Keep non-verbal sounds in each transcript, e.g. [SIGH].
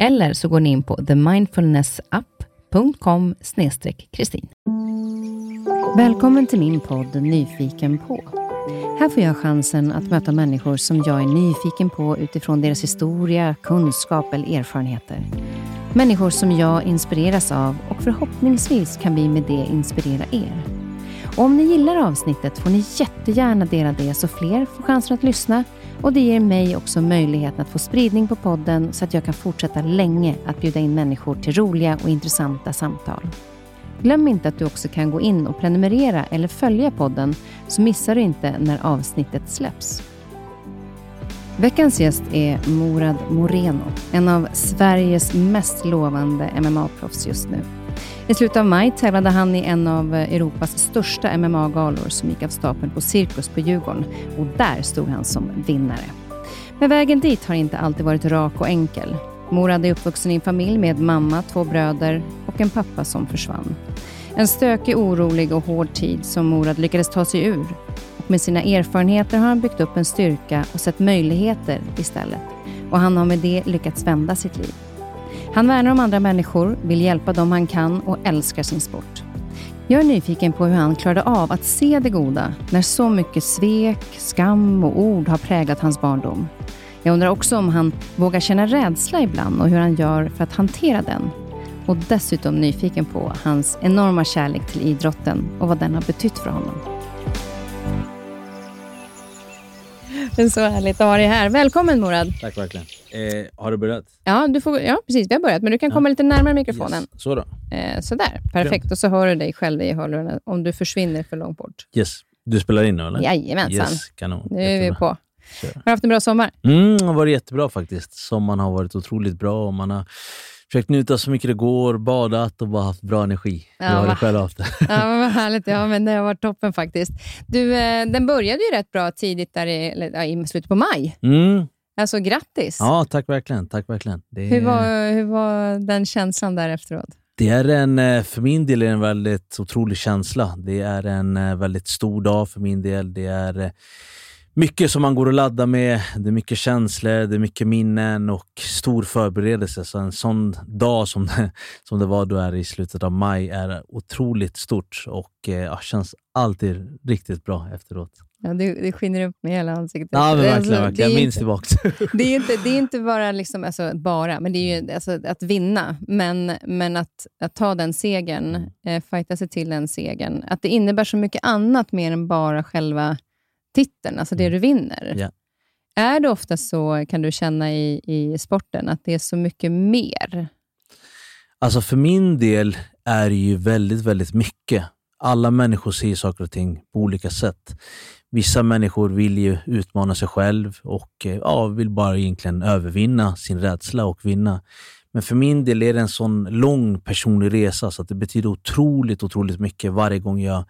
Eller så går ni in på themindfulnessapp.com kristin. Välkommen till min podd Nyfiken på. Här får jag chansen att möta människor som jag är nyfiken på utifrån deras historia, kunskap eller erfarenheter. Människor som jag inspireras av och förhoppningsvis kan vi med det inspirera er. Och om ni gillar avsnittet får ni jättegärna dela det så fler får chansen att lyssna och det ger mig också möjligheten att få spridning på podden så att jag kan fortsätta länge att bjuda in människor till roliga och intressanta samtal. Glöm inte att du också kan gå in och prenumerera eller följa podden så missar du inte när avsnittet släpps. Veckans gäst är Morad Moreno, en av Sveriges mest lovande MMA-proffs just nu. I slutet av maj tävlade han i en av Europas största MMA-galor som gick av stapeln på Cirkus på Djurgården och där stod han som vinnare. Men vägen dit har inte alltid varit rak och enkel. Morad är uppvuxen i en familj med mamma, två bröder och en pappa som försvann. En stökig, orolig och hård tid som Morad lyckades ta sig ur. Och med sina erfarenheter har han byggt upp en styrka och sett möjligheter istället. Och han har med det lyckats vända sitt liv. Han värnar om andra människor, vill hjälpa dem han kan och älskar sin sport. Jag är nyfiken på hur han klarade av att se det goda när så mycket svek, skam och ord har präglat hans barndom. Jag undrar också om han vågar känna rädsla ibland och hur han gör för att hantera den. Och dessutom nyfiken på hans enorma kärlek till idrotten och vad den har betytt för honom. Det är så härligt att ha dig här. Välkommen Morad. Tack verkligen. Eh, har du börjat? Ja, du får, ja, precis. Vi har börjat, men du kan komma lite närmare mikrofonen. Yes. Så då. Eh, sådär, perfekt. Ja. Och så hör du dig själv i hörlurarna om du försvinner för långt bort. Yes. Du spelar in nu eller? Jajamensan. Yes, kanon. Nu är vi på. Har du haft en bra sommar? Mm, det har varit jättebra faktiskt. Sommaren har varit otroligt bra och man har försökt njuta så mycket det går, badat och bara haft bra energi. Ja, jag har det själv haft det. [LAUGHS] Ja, vad härligt. Ja, men det har varit toppen faktiskt. Du, eh, den började ju rätt bra tidigt där i, eller, i slutet på maj. Mm. Alltså grattis! Ja, tack verkligen. Tack verkligen. Det... Hur, var, hur var den känslan där efteråt? Det är en, eh, för min del är det en väldigt otrolig känsla. Det är en eh, väldigt stor dag för min del. Det är mycket som man går och laddar med. Det är mycket känslor, det är mycket minnen och stor förberedelse. Så en sån dag som det, [LAUGHS] som det var då är i slutet av maj är otroligt stort och eh, känns alltid riktigt bra efteråt. Ja, det, det skiner upp med hela ansiktet. Ja, men verkligen. Alltså, verkligen. Jag minns tillbaka. [LAUGHS] det, är inte, det är inte bara, liksom, alltså, bara men det är ju alltså, att vinna. Men, men att, att ta den segern, mm. eh, fighta sig till den segern. Att det innebär så mycket annat mer än bara själva titeln, alltså det mm. du vinner. Yeah. Är det ofta så, kan du känna i, i sporten, att det är så mycket mer? Alltså för min del är det ju väldigt, väldigt mycket. Alla människor ser saker och ting på olika sätt. Vissa människor vill ju utmana sig själv och eh, ja, vill bara egentligen övervinna sin rädsla och vinna. Men för min del är det en sån lång personlig resa så att det betyder otroligt, otroligt mycket varje gång jag,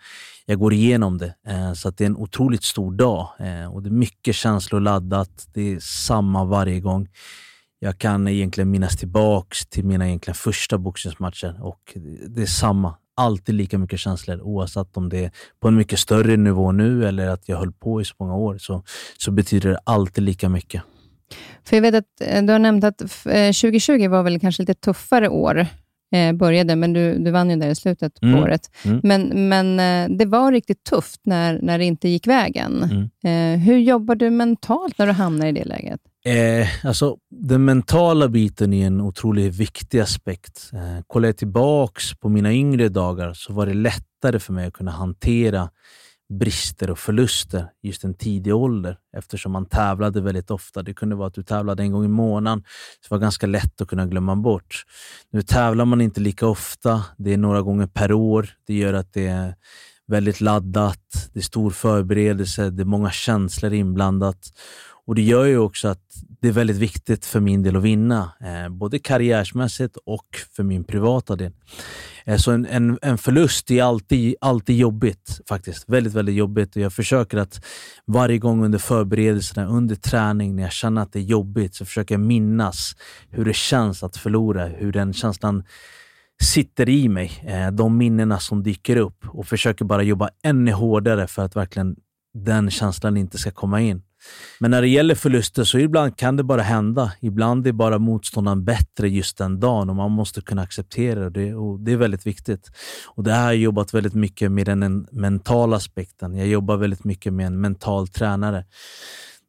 jag går igenom det. Eh, så att det är en otroligt stor dag eh, och det är mycket känslor laddat. Det är samma varje gång. Jag kan egentligen minnas tillbaks till mina egentligen första boxningsmatcher och det är samma. Alltid lika mycket känslor oavsett om det är på en mycket större nivå nu eller att jag höll på i så många år. Så, så betyder det alltid lika mycket. För jag vet att eh, du har nämnt att 2020 eh, var väl kanske lite tuffare år eh, började, men du, du vann ju där i slutet på Mm, året. mm. Men, men eh, det var riktigt tufft när, när det inte gick vägen. Mm. Eh, hur jobbar du mentalt när du hamnar i det läget? Eh, alltså, den mentala biten är en otroligt viktig aspekt. Eh, kollar jag tillbaks på mina yngre dagar så var det lättare för mig att kunna hantera brister och förluster just en tidig ålder eftersom man tävlade väldigt ofta. Det kunde vara att du tävlade en gång i månaden. Så det var ganska lätt att kunna glömma bort. Nu tävlar man inte lika ofta. Det är några gånger per år. Det gör att det är väldigt laddat. Det är stor förberedelse. Det är många känslor inblandat. Och Det gör ju också att det är väldigt viktigt för min del att vinna, eh, både karriärmässigt och för min privata del. Eh, så en, en, en förlust är alltid, alltid jobbigt, faktiskt. Väldigt, väldigt jobbigt. Och jag försöker att varje gång under förberedelserna, under träning, när jag känner att det är jobbigt, så försöker jag minnas hur det känns att förlora, hur den känslan sitter i mig, eh, de minnena som dyker upp och försöker bara jobba ännu hårdare för att verkligen den känslan inte ska komma in. Men när det gäller förluster så ibland kan det bara hända. Ibland är bara motståndaren bättre just den dagen och man måste kunna acceptera det. Och det är väldigt viktigt. Och Det här har jag jobbat väldigt mycket med den mentala aspekten. Jag jobbar väldigt mycket med en mental tränare.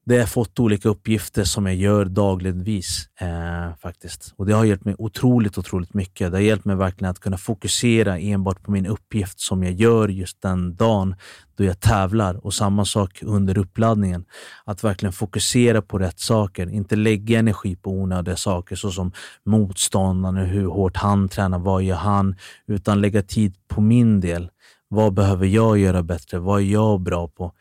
Där jag har fått olika uppgifter som jag gör dagligvis. Eh, faktiskt. Och Det har hjälpt mig otroligt, otroligt mycket. Det har hjälpt mig verkligen att kunna fokusera enbart på min uppgift som jag gör just den dagen då jag tävlar. Och samma sak under uppladdningen. Att verkligen fokusera på rätt saker. Inte lägga energi på onödiga saker såsom motståndaren, hur hårt han tränar, vad gör han? Utan lägga tid på min del. Vad behöver jag göra bättre? Vad är jag bra på?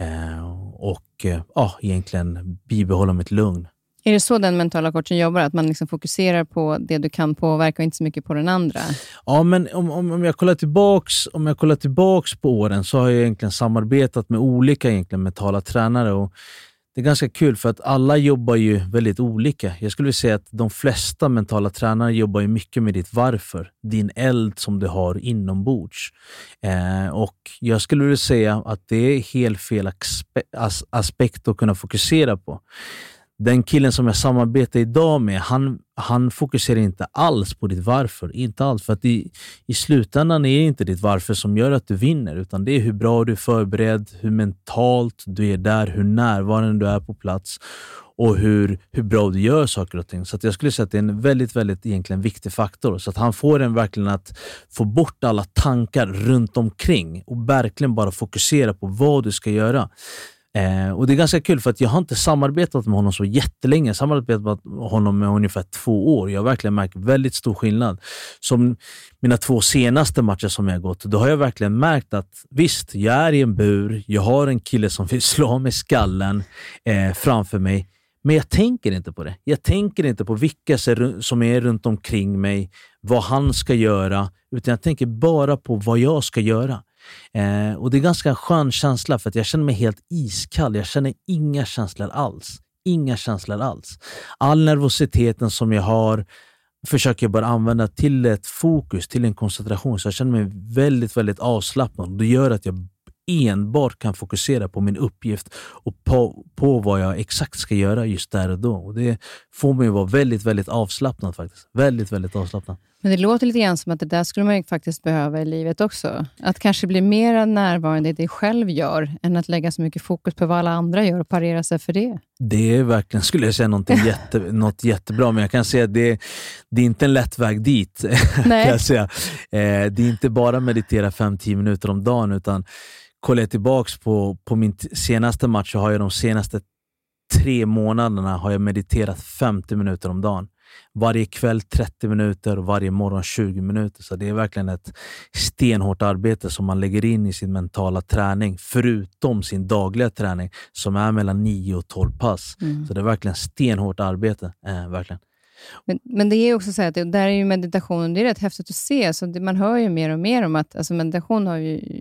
Eh, och eh, ja, egentligen bibehålla mitt lugn. Är det så den mentala coachen jobbar? Att man liksom fokuserar på det du kan påverka och inte så mycket på den andra? Ja, men om, om, om, jag kollar tillbaks, om jag kollar tillbaks på åren så har jag egentligen samarbetat med olika egentligen mentala tränare. Och det är ganska kul för att alla jobbar ju väldigt olika. Jag skulle vilja säga att de flesta mentala tränare jobbar ju mycket med ditt varför, din eld som du har inombords. Eh, och Jag skulle vilja säga att det är helt fel aspe as aspekt att kunna fokusera på. Den killen som jag samarbetar idag med, han, han fokuserar inte alls på ditt varför. Inte alls, för att i, i slutändan är det inte ditt varför som gör att du vinner, utan det är hur bra du är förberedd, hur mentalt du är där, hur närvarande du är på plats och hur, hur bra du gör saker och ting. Så att jag skulle säga att det är en väldigt, väldigt egentligen viktig faktor. Så att han får en verkligen att få bort alla tankar runt omkring och verkligen bara fokusera på vad du ska göra. Eh, och Det är ganska kul för att jag har inte samarbetat med honom så jättelänge. Jag har samarbetat med honom med ungefär två år. Jag har verkligen märkt väldigt stor skillnad. Som mina två senaste matcher som jag har gått, då har jag verkligen märkt att visst, jag är i en bur. Jag har en kille som vill [LAUGHS] slå mig skallen eh, framför mig. Men jag tänker inte på det. Jag tänker inte på vilka som är runt omkring mig, vad han ska göra, utan jag tänker bara på vad jag ska göra. Eh, och Det är ganska en skön känsla för att jag känner mig helt iskall. Jag känner inga känslor alls. Inga känslor alls. All nervositeten som jag har försöker jag bara använda till ett fokus, till en koncentration. Så jag känner mig väldigt, väldigt avslappnad. Det gör att jag enbart kan fokusera på min uppgift och på, på vad jag exakt ska göra just där och då. Och Det får mig att vara väldigt, väldigt avslappnad faktiskt. Väldigt, väldigt avslappnad. Men det låter lite grann som att det där skulle man faktiskt behöva i livet också. Att kanske bli mer närvarande i det själv gör, än att lägga så mycket fokus på vad alla andra gör och parera sig för det. Det är verkligen, skulle jag säga, någonting [LAUGHS] jätte, något jättebra. Men jag kan säga att det, det är inte en lätt väg dit. [LAUGHS] Nej. Kan säga. Eh, det är inte bara meditera 5-10 minuter om dagen, utan kollar jag tillbaka på, på min senaste match så har jag de senaste tre månaderna har jag mediterat 50 minuter om dagen. Varje kväll 30 minuter och varje morgon 20 minuter. Så det är verkligen ett stenhårt arbete som man lägger in i sin mentala träning, förutom sin dagliga träning som är mellan 9 och 12 pass. Mm. Så det är verkligen stenhårt arbete. Eh, verkligen. Men, men det är också så att det, där är ju meditationen, det är rätt häftigt att se. Så det, man hör ju mer och mer om att alltså meditation har ju...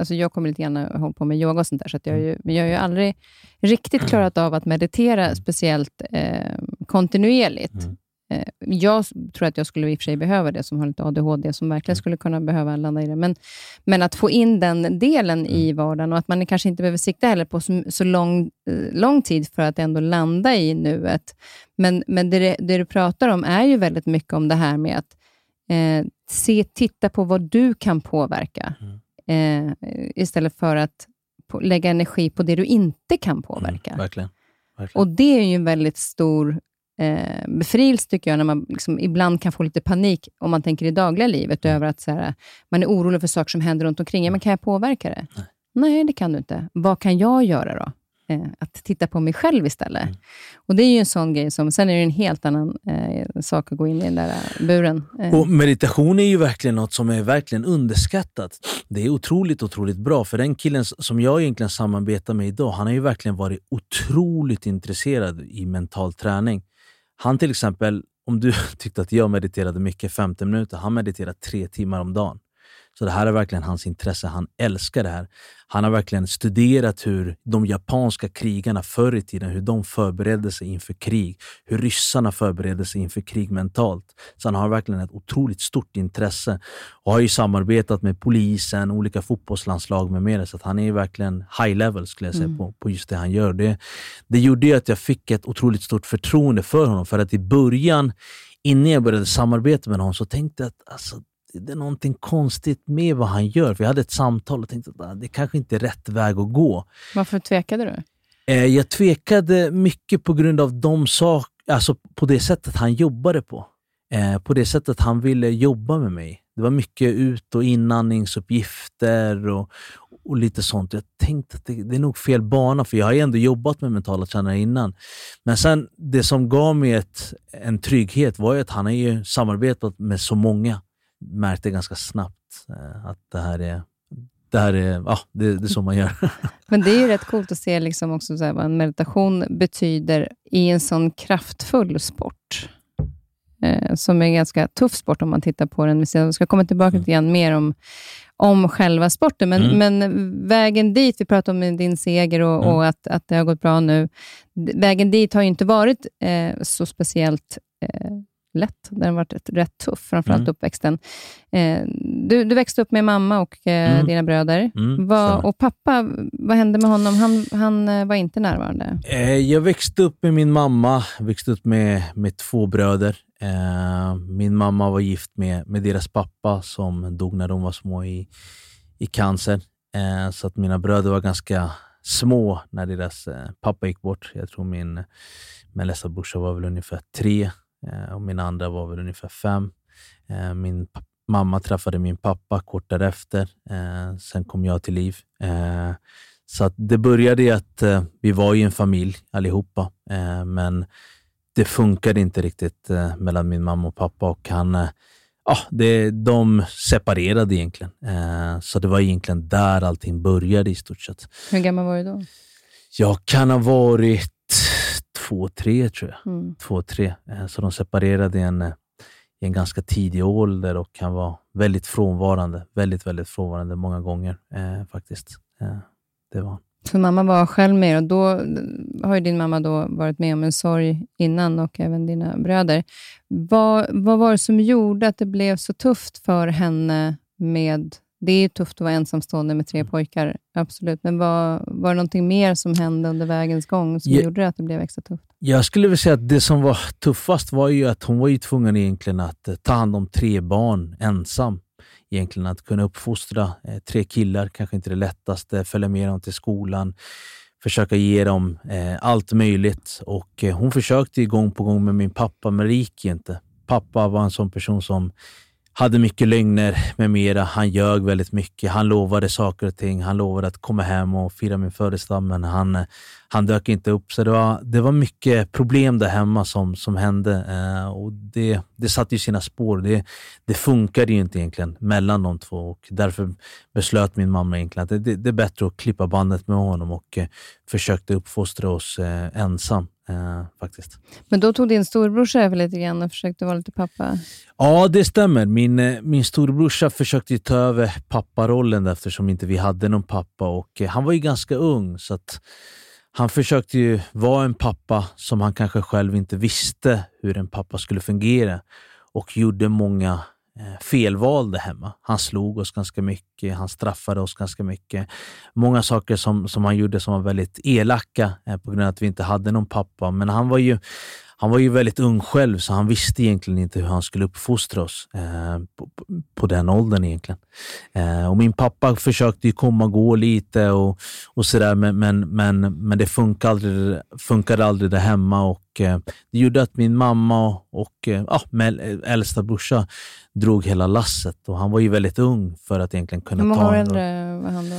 Alltså jag kommer lite grann och håller på med yoga och sånt där, så jag, har ju, men jag har ju aldrig riktigt klarat av att meditera speciellt eh, kontinuerligt. Mm. Eh, jag tror att jag skulle i och för sig behöva det, som har lite ADHD, som verkligen skulle kunna behöva landa i det. Men, men att få in den delen i vardagen och att man kanske inte behöver sikta heller på så, så lång, eh, lång tid för att ändå landa i nuet. Men, men det, det du pratar om är ju väldigt mycket om det här med att Eh, se, titta på vad du kan påverka, eh, istället för att på, lägga energi på det du inte kan påverka. Verkligen. Verkligen. Och det är ju en väldigt stor eh, befrielse, tycker jag, när man liksom ibland kan få lite panik, om man tänker i dagliga livet, över att så här, man är orolig för saker som händer runt omkring. Ja, men kan jag påverka det? Nej. Nej, det kan du inte. Vad kan jag göra då? Eh, att titta på mig själv istället. Och Det är ju en sån grej som, sen är det en helt annan eh, sak att gå in i den där eh, buren. Eh, Och meditation är ju verkligen något som är verkligen underskattat. Det är otroligt, otroligt bra. För den killen som jag egentligen samarbetar med idag, han har ju verkligen varit otroligt intresserad i mental träning. Han till exempel, om du [LAUGHS] tyckte att jag mediterade mycket, 15 minuter, han mediterar tre timmar om dagen. Så det här är verkligen hans intresse. Han älskar det här. Han har verkligen studerat hur de japanska krigarna förr i tiden, hur de förberedde sig inför krig. Hur ryssarna förberedde sig inför krig mentalt. Så han har verkligen ett otroligt stort intresse och har ju samarbetat med polisen, olika fotbollslandslag med mera. Så han är verkligen high level skulle jag säga Mm. på, på just det han gör. Det, det gjorde ju att jag fick ett otroligt stort förtroende för honom. För att i början, innan jag började samarbeta med honom, så tänkte jag att alltså, det är någonting konstigt med vad han gör. För jag hade ett samtal och tänkte att det kanske inte är rätt väg att gå. varför tvekade du? Eh, jag tvekade mycket på grund av de sak, alltså på det sättet han jobbade på. Eh, på det sättet han ville jobba med mig. Det var mycket ut och inandningsuppgifter och, och lite sånt. Jag tänkte att det, det är nog fel bana, för jag har ju ändå jobbat med mentala tränare innan. Men sen, det som gav mig ett, en trygghet var ju att han har ju samarbetat med så många. Märkte ganska snabbt eh, att det här är, det här är, ja, det, det är så man gör. [LAUGHS] Men det är ju rätt coolt att se liksom också så här vad en meditation betyder i en sån kraftfull sport. Eh, som är en ganska tuff sport om man tittar på den. Vi ska- komma tillbaka lite grann mer om, om själva sporten, men, Mm. men vägen dit, vi pratade om din seger och, Mm. och att, att det har gått bra nu. Vägen dit har ju inte varit eh, så speciellt eh, lätt. Den har varit rätt, tuff, framförallt Mm. uppväxten. Eh, du, du växte upp med mamma och eh, Mm. dina bröder. Mm, stämmer. och pappa, vad hände med honom? Han, han eh, var inte närvarande. Eh, Jag växte upp med min mamma, växte upp med, med två bröder. Eh, Min mamma var gift med, med deras pappa som dog när de var små i, i cancer. Eh, Så att mina bröder var ganska små när deras pappa gick bort. Jag tror min mellersta brorsa var väl ungefär tre och min andra var väl ungefär fem. Eh, Min mamma träffade min pappa kort därefter. Eh, Sen kom jag till liv. Eh, så det började i att eh, vi var i en familj allihopa, eh, men det funkade inte riktigt eh, mellan min mamma och pappa och han, eh, ja, det, de separerade egentligen. Eh, så det var egentligen där allting började i stort sett. Hur gammal var du då? Jag kan ha varit två, tre tror jag. Mm. Två, tre. Eh, så de separerade i en, eh, i en ganska tidig ålder och han var väldigt frånvarande. Väldigt, väldigt frånvarande många gånger eh, faktiskt. Eh, det var. Så mamma var själv med och då har ju din mamma då varit med om en sorg innan och även dina bröder. Vad, vad var det som gjorde att det blev så tufft för henne med... Det är ju tufft att vara ensamstående med tre pojkar, absolut. Men var, var det någonting mer som hände under vägens gång som Ja. gjorde att det blev extra tufft? Jag skulle vilja säga att det som var tuffast var ju att hon var ju tvungen egentligen att eh, ta hand om tre barn ensam. Egentligen att kunna uppfostra eh, tre killar, kanske inte det lättaste, följa med dem till skolan, försöka ge dem eh, allt möjligt. Och Hon försökte gång på gång med min pappa, men det gick inte. Pappa var en sån person som hade mycket lögner med mera. Han ljög väldigt mycket. Han lovade saker och ting. Han lovade att komma hem och fira min födelsedag, men han, han dök inte upp. Så det var, det var mycket problem där hemma som, som hände eh, och det, det satte ju sina spår. Det, det funkade ju inte egentligen mellan de två och därför beslöt min mamma egentligen att det, det, det är bättre att klippa bandet med honom och eh, försökte uppfostra oss eh, ensam eh, faktiskt. Men då tog din storebrorsa över lite grann och försökte vara lite pappa. Ja, det stämmer. Min, eh, min storebrorsa försökte ta över papparollen eftersom inte vi hade någon pappa och eh, han var ju ganska ung så att han försökte ju vara en pappa som han kanske själv inte visste hur en pappa skulle fungera och gjorde många Eh, felvalde felval där hemma. Han slog oss ganska mycket, han straffade oss ganska mycket. Många saker som, som han gjorde som var väldigt elaka eh, på grund av att vi inte hade någon pappa. Men han var ju han var ju väldigt ung själv, så han visste egentligen inte hur han skulle uppfostra oss eh, på, på, den åldern. egentligen. Eh, och Min pappa försökte ju komma och gå lite och, och sådär, men, men, men, men det funkade aldrig, funkade aldrig där hemma. Och, eh, det gjorde att min mamma och, och eh, min äldsta brorsa drog hela lasset. Och Han var ju väldigt ung för att egentligen kunna ta... Hur många år äldre var han då?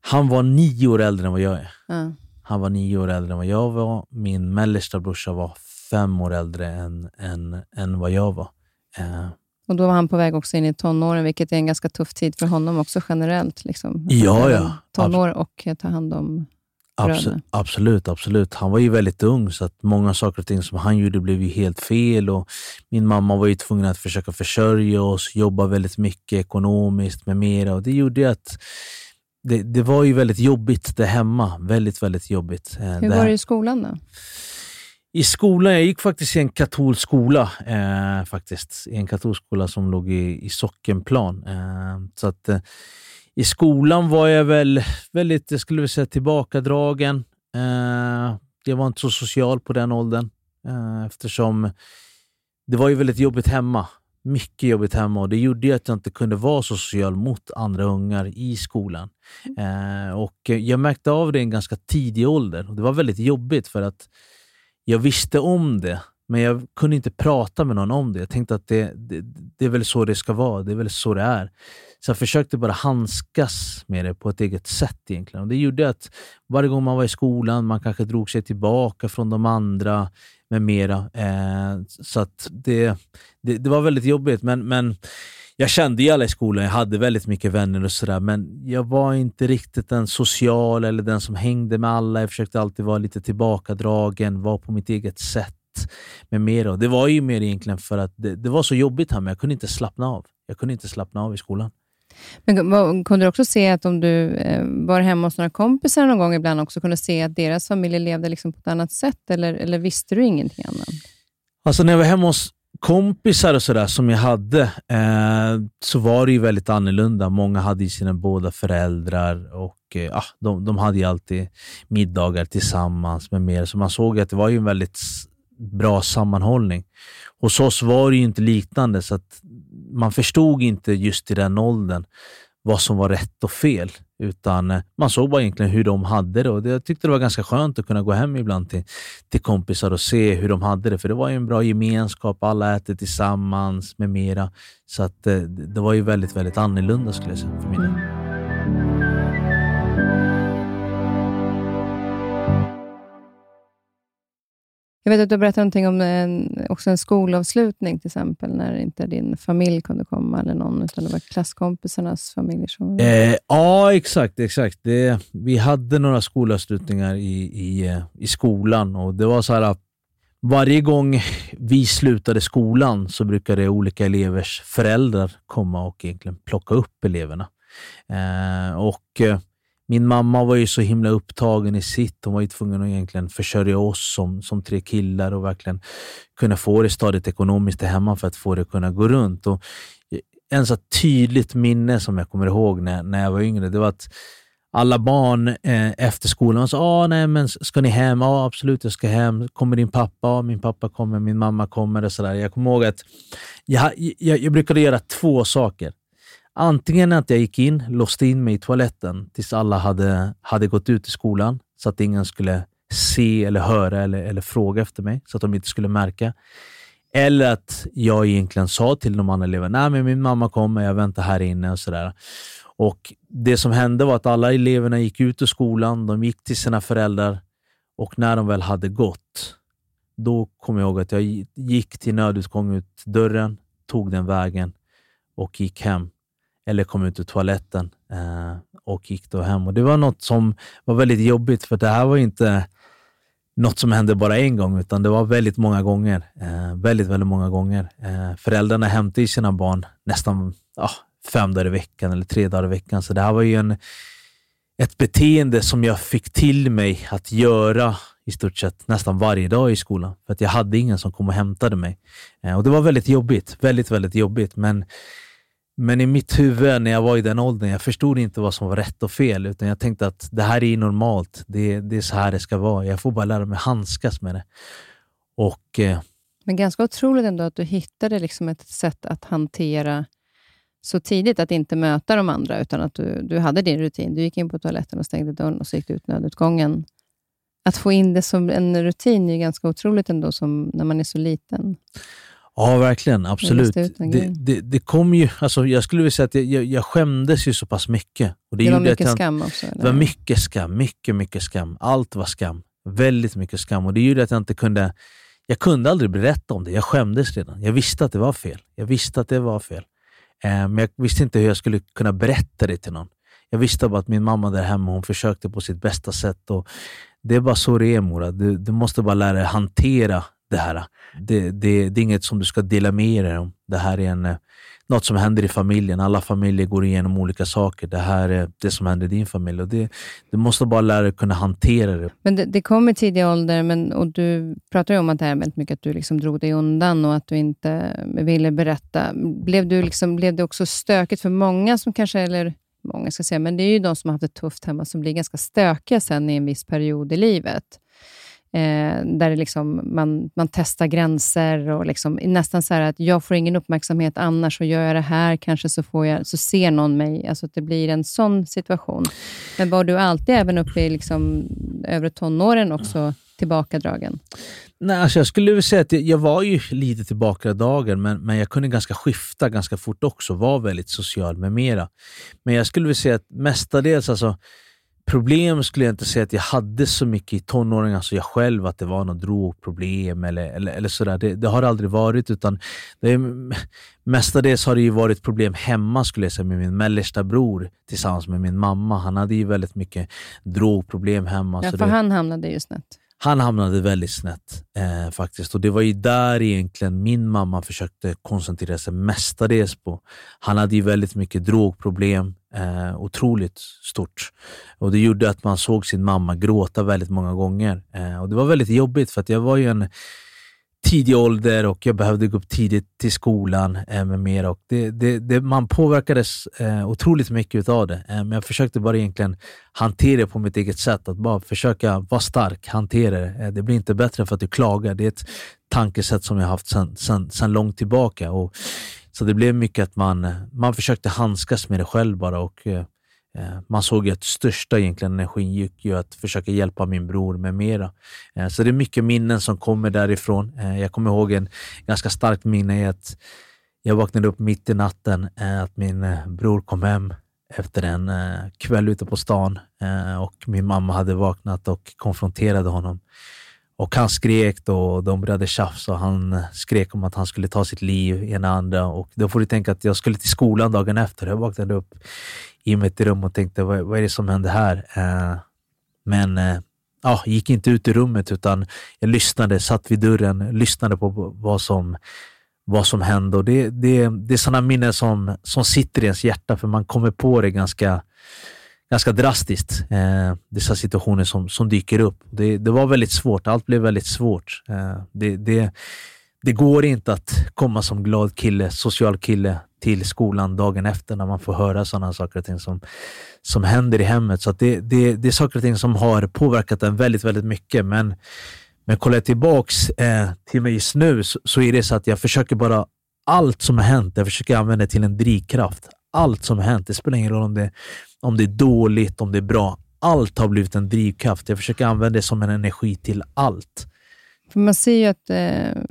Han var nio år äldre än vad jag är. Ja. Han var nio år äldre än vad jag var. Min mellersta brorsa var fem år äldre än, än, än vad jag var. Eh. Och Då var han på väg också in i tonåren, vilket är en ganska tuff tid för honom också generellt. Liksom. Ja, ja. Tonår och ta hand om Abs absolut, absolut. Han var ju väldigt ung, så att många saker och ting som han gjorde blev ju helt fel. Och min mamma var ju tvungen att försöka försörja oss, jobba väldigt mycket ekonomiskt med mera. Och det gjorde att det, det var ju väldigt jobbigt där hemma. Väldigt, väldigt jobbigt. Eh, Hur var det i skolan då? I skolan, jag gick faktiskt i en katolsk skola. Eh, faktiskt. I en katolsk skola som låg i, i Sockenplan. Eh, så att, eh, I skolan var jag väl väldigt, jag skulle säga tillbakadragen. Eh, jag var inte så social på den åldern eh, eftersom det var ju väldigt jobbigt hemma mycket jobbigt hemma och det gjorde att jag inte kunde vara så social mot andra ungar i skolan. Eh, och Jag märkte av det i en ganska tidig ålder och det var väldigt jobbigt för att jag visste om det, men jag kunde inte prata med någon om det. Jag tänkte att det, det, det är väl så det ska vara, det är väl så det är. Så jag försökte bara handskas med det på ett eget sätt egentligen. Och Det gjorde att varje gång man var i skolan, man kanske drog sig tillbaka från de andra med mera. Eh, så att det, det, det, var väldigt jobbigt, men, men jag kände ju alla i skolan, jag hade väldigt mycket vänner och sådär, men jag var inte riktigt den social eller den som hängde med alla. Jag försökte alltid vara lite tillbakadragen, vara på mitt eget sätt med mera. Det var ju mer egentligen för att det, det var så jobbigt här, men jag kunde inte slappna av. Jag kunde inte slappna av i skolan. Men kunde du också se att om du eh, var hemma hos några kompisar någon gång ibland också kunde se att deras familjer levde liksom på ett annat sätt, eller, eller visste du ingenting annat? Alltså när jag var hemma hos kompisar och sådär som jag hade, eh, så var det ju väldigt annorlunda. Många hade ju sina båda föräldrar och eh, ah, de, de hade ju alltid middagar tillsammans med mer. Så man såg att det var ju en väldigt bra sammanhållning. Hos oss var det ju inte liknande, så att man förstod inte just i den åldern vad som var rätt och fel. Utan eh, man såg bara egentligen hur de hade det. Och Jag tyckte det var ganska skönt att kunna gå hem ibland till, till kompisar och se hur de hade det. För det var ju en bra gemenskap, alla äter tillsammans med mera. Så att, eh, det, det var ju väldigt, väldigt annorlunda skulle jag säga för min del. Jag vet att du berättade någonting om en, också en skolavslutning, till exempel, när inte din familj kunde komma, eller någon, utan det var klasskompisarnas familjer som... Eh, ja, exakt. exakt. Det, vi hade några skolavslutningar i, i, i skolan och det var så här varje gång vi slutade skolan så brukade olika elevers föräldrar komma och egentligen plocka upp eleverna. Eh, och eh, min mamma var ju så himla upptagen i sitt. Hon var ju tvungen att egentligen försörja oss som, som tre killar och verkligen kunna få det stadigt ekonomiskt hemma för att få det att kunna gå runt. Och en så tydligt minne som jag kommer ihåg när, när jag var yngre, det var att alla barn eh, efter skolan sa ah, nej, men ska ni hem? Ja, absolut, jag ska hem. Kommer din pappa? Ja, min pappa kommer, min mamma kommer. Och sådär. Jag kommer ihåg att jag, jag, jag brukade göra två saker. Antingen att jag gick in, låste in mig i toaletten tills alla hade, hade gått ut i skolan, så att ingen skulle se eller höra eller, eller fråga efter mig, så att de inte skulle märka. Eller att jag egentligen sa till de andra eleverna, nej men min mamma kommer, jag väntar här inne och sådär. Och Det som hände var att alla eleverna gick ut ur skolan, de gick till sina föräldrar och när de väl hade gått, då kom jag ihåg att jag gick till nödutgång ut dörren, tog den vägen och gick hem eller kom ut ur toaletten eh, och gick då hem. Och Det var något som var väldigt jobbigt, för det här var inte något som hände bara en gång, utan det var väldigt många gånger. Eh, väldigt, väldigt många gånger. Eh, föräldrarna hämtade sina barn nästan ah, fem dagar i veckan eller tre dagar i veckan. Så det här var ju en, ett beteende som jag fick till mig att göra i stort sett nästan varje dag i skolan. För att jag hade ingen som kom och hämtade mig. Eh, och Det var väldigt jobbigt. Väldigt, väldigt jobbigt. Men men i mitt huvud när jag var i den åldern, jag förstod inte vad som var rätt och fel. Utan jag tänkte att det här är normalt. Det, det är så här det ska vara. Jag får bara lära mig handskas med det. Och, eh, Men ganska otroligt ändå att du hittade liksom ett sätt att hantera så tidigt, att inte möta de andra, utan att du, du hade din rutin. Du gick in på toaletten och stängde dörren och så gick du ut nödutgången. Att få in det som en rutin är ganska otroligt ändå, som när man är så liten. Ja, verkligen. Absolut. Det, det, det kom ju, alltså, jag skulle vilja säga att jag, jag, skämdes ju så pass mycket. Och Det, var gjorde att mycket jag- skam också? Eller? Det var mycket skam, mycket, mycket skam. Allt var skam. Väldigt mycket skam. Och det gjorde att jag inte kunde... Jag kunde aldrig berätta om det. Jag skämdes redan. Jag visste att det var fel. Jag visste att det var fel. Eh, men jag visste inte hur jag skulle kunna berätta det till någon. Jag visste bara att min mamma där hemma, hon försökte på sitt bästa sätt. Och det är bara så det är Mora. Du, du måste bara lära dig hantera det här. Det, det, det är inget som du ska dela med dig om. Det här är en, eh, något som händer i familjen. Alla familjer går igenom olika saker. Det här är det som händer i din familj. Och det, du måste bara lära dig kunna hantera det. Men det, det kom i tidig ålder, men, och du pratar ju om att det här är väldigt mycket att du liksom drog dig undan och att du inte ville berätta. Blev, du liksom, blev det också stökigt för många som kanske, eller många ska säga, men det är ju de som har haft det tufft hemma som blir ganska stökiga sen i en viss period i livet. Eh, där det liksom, man, man testar gränser och liksom, nästan så här att jag får ingen uppmärksamhet annars, och gör jag det här kanske så, får jag, så ser någon mig. Alltså att det blir en sån situation. Men var du alltid, även uppe i liksom, övre tonåren, också tillbakadragen? Nej, alltså jag skulle vilja säga att jag, jag var ju lite tillbakadragen, men, men jag kunde ganska skifta ganska fort också. Var väldigt social med mera. Men jag skulle vilja säga att mestadels, alltså, problem skulle jag inte säga att jag hade så mycket i tonåren, alltså jag själv, att det var något drogproblem eller, eller, eller sådär. Det, det har det aldrig varit, utan det är, mestadels har det ju varit problem hemma skulle jag säga med min mellersta bror tillsammans med min mamma. Han hade ju väldigt mycket drogproblem hemma. Ja, för det, han hamnade ju snett. han hamnade väldigt snett eh, faktiskt. Och Det var ju där egentligen min mamma försökte koncentrera sig mestadels på. Han hade ju väldigt mycket drogproblem, eh, otroligt stort. Och Det gjorde att man såg sin mamma gråta väldigt många gånger. Eh, och Det var väldigt jobbigt för att jag var ju en tidig ålder och jag behövde gå upp tidigt till skolan eh, med mera. Och det, det, det, man påverkades eh, otroligt mycket av det. Eh, men jag försökte bara egentligen hantera det på mitt eget sätt. Att bara försöka vara stark, hantera det. Eh, det blir inte bättre för att du klagar. Det är ett tankesätt som jag haft sedan långt tillbaka. Och, så det blev mycket att man, man försökte handskas med det själv bara. Och, eh, eh Man såg att största egentligen energin gick ju att försöka hjälpa min bror med mera. Eh, Så det är mycket minnen som kommer därifrån. Eh, Jag kommer ihåg en ganska starkt minne i att jag vaknade upp mitt i natten, eh, att min eh, bror kom hem efter en kväll ute på stan och min mamma hade vaknat och konfronterade honom. Och han skrek då och de började tjafsa och han skrek om att han skulle ta sitt liv, ena andra. Och då får du tänka att jag skulle till skolan dagen efter. Jag vaknade upp i mitt rum och tänkte, vad, vad är det som händer här? Eh, men eh, ja, gick inte ut i rummet utan jag lyssnade, satt vid dörren, lyssnade på vad som, vad som hände. Och det, det, det är sådana minnen som, som sitter i ens hjärta för man kommer på det ganska, ganska drastiskt. Eh, dessa situationer som, som dyker upp. Det, det var väldigt svårt, allt blev väldigt svårt. Eh, det, det, det går inte att komma som glad kille, social kille till skolan dagen efter när man får höra sådana saker och ting som, som händer i hemmet. Så att det, det, det är saker och ting som har påverkat en väldigt, väldigt mycket. Men, men kollar jag tillbaks eh, till mig just nu så, så är det så att jag försöker bara allt som har hänt, jag försöker använda det till en drivkraft. Allt som har hänt, det spelar ingen roll om det, om det är dåligt, om det är bra. Allt har blivit en drivkraft. Jag försöker använda det som en energi till allt. För man ser ju att, eh,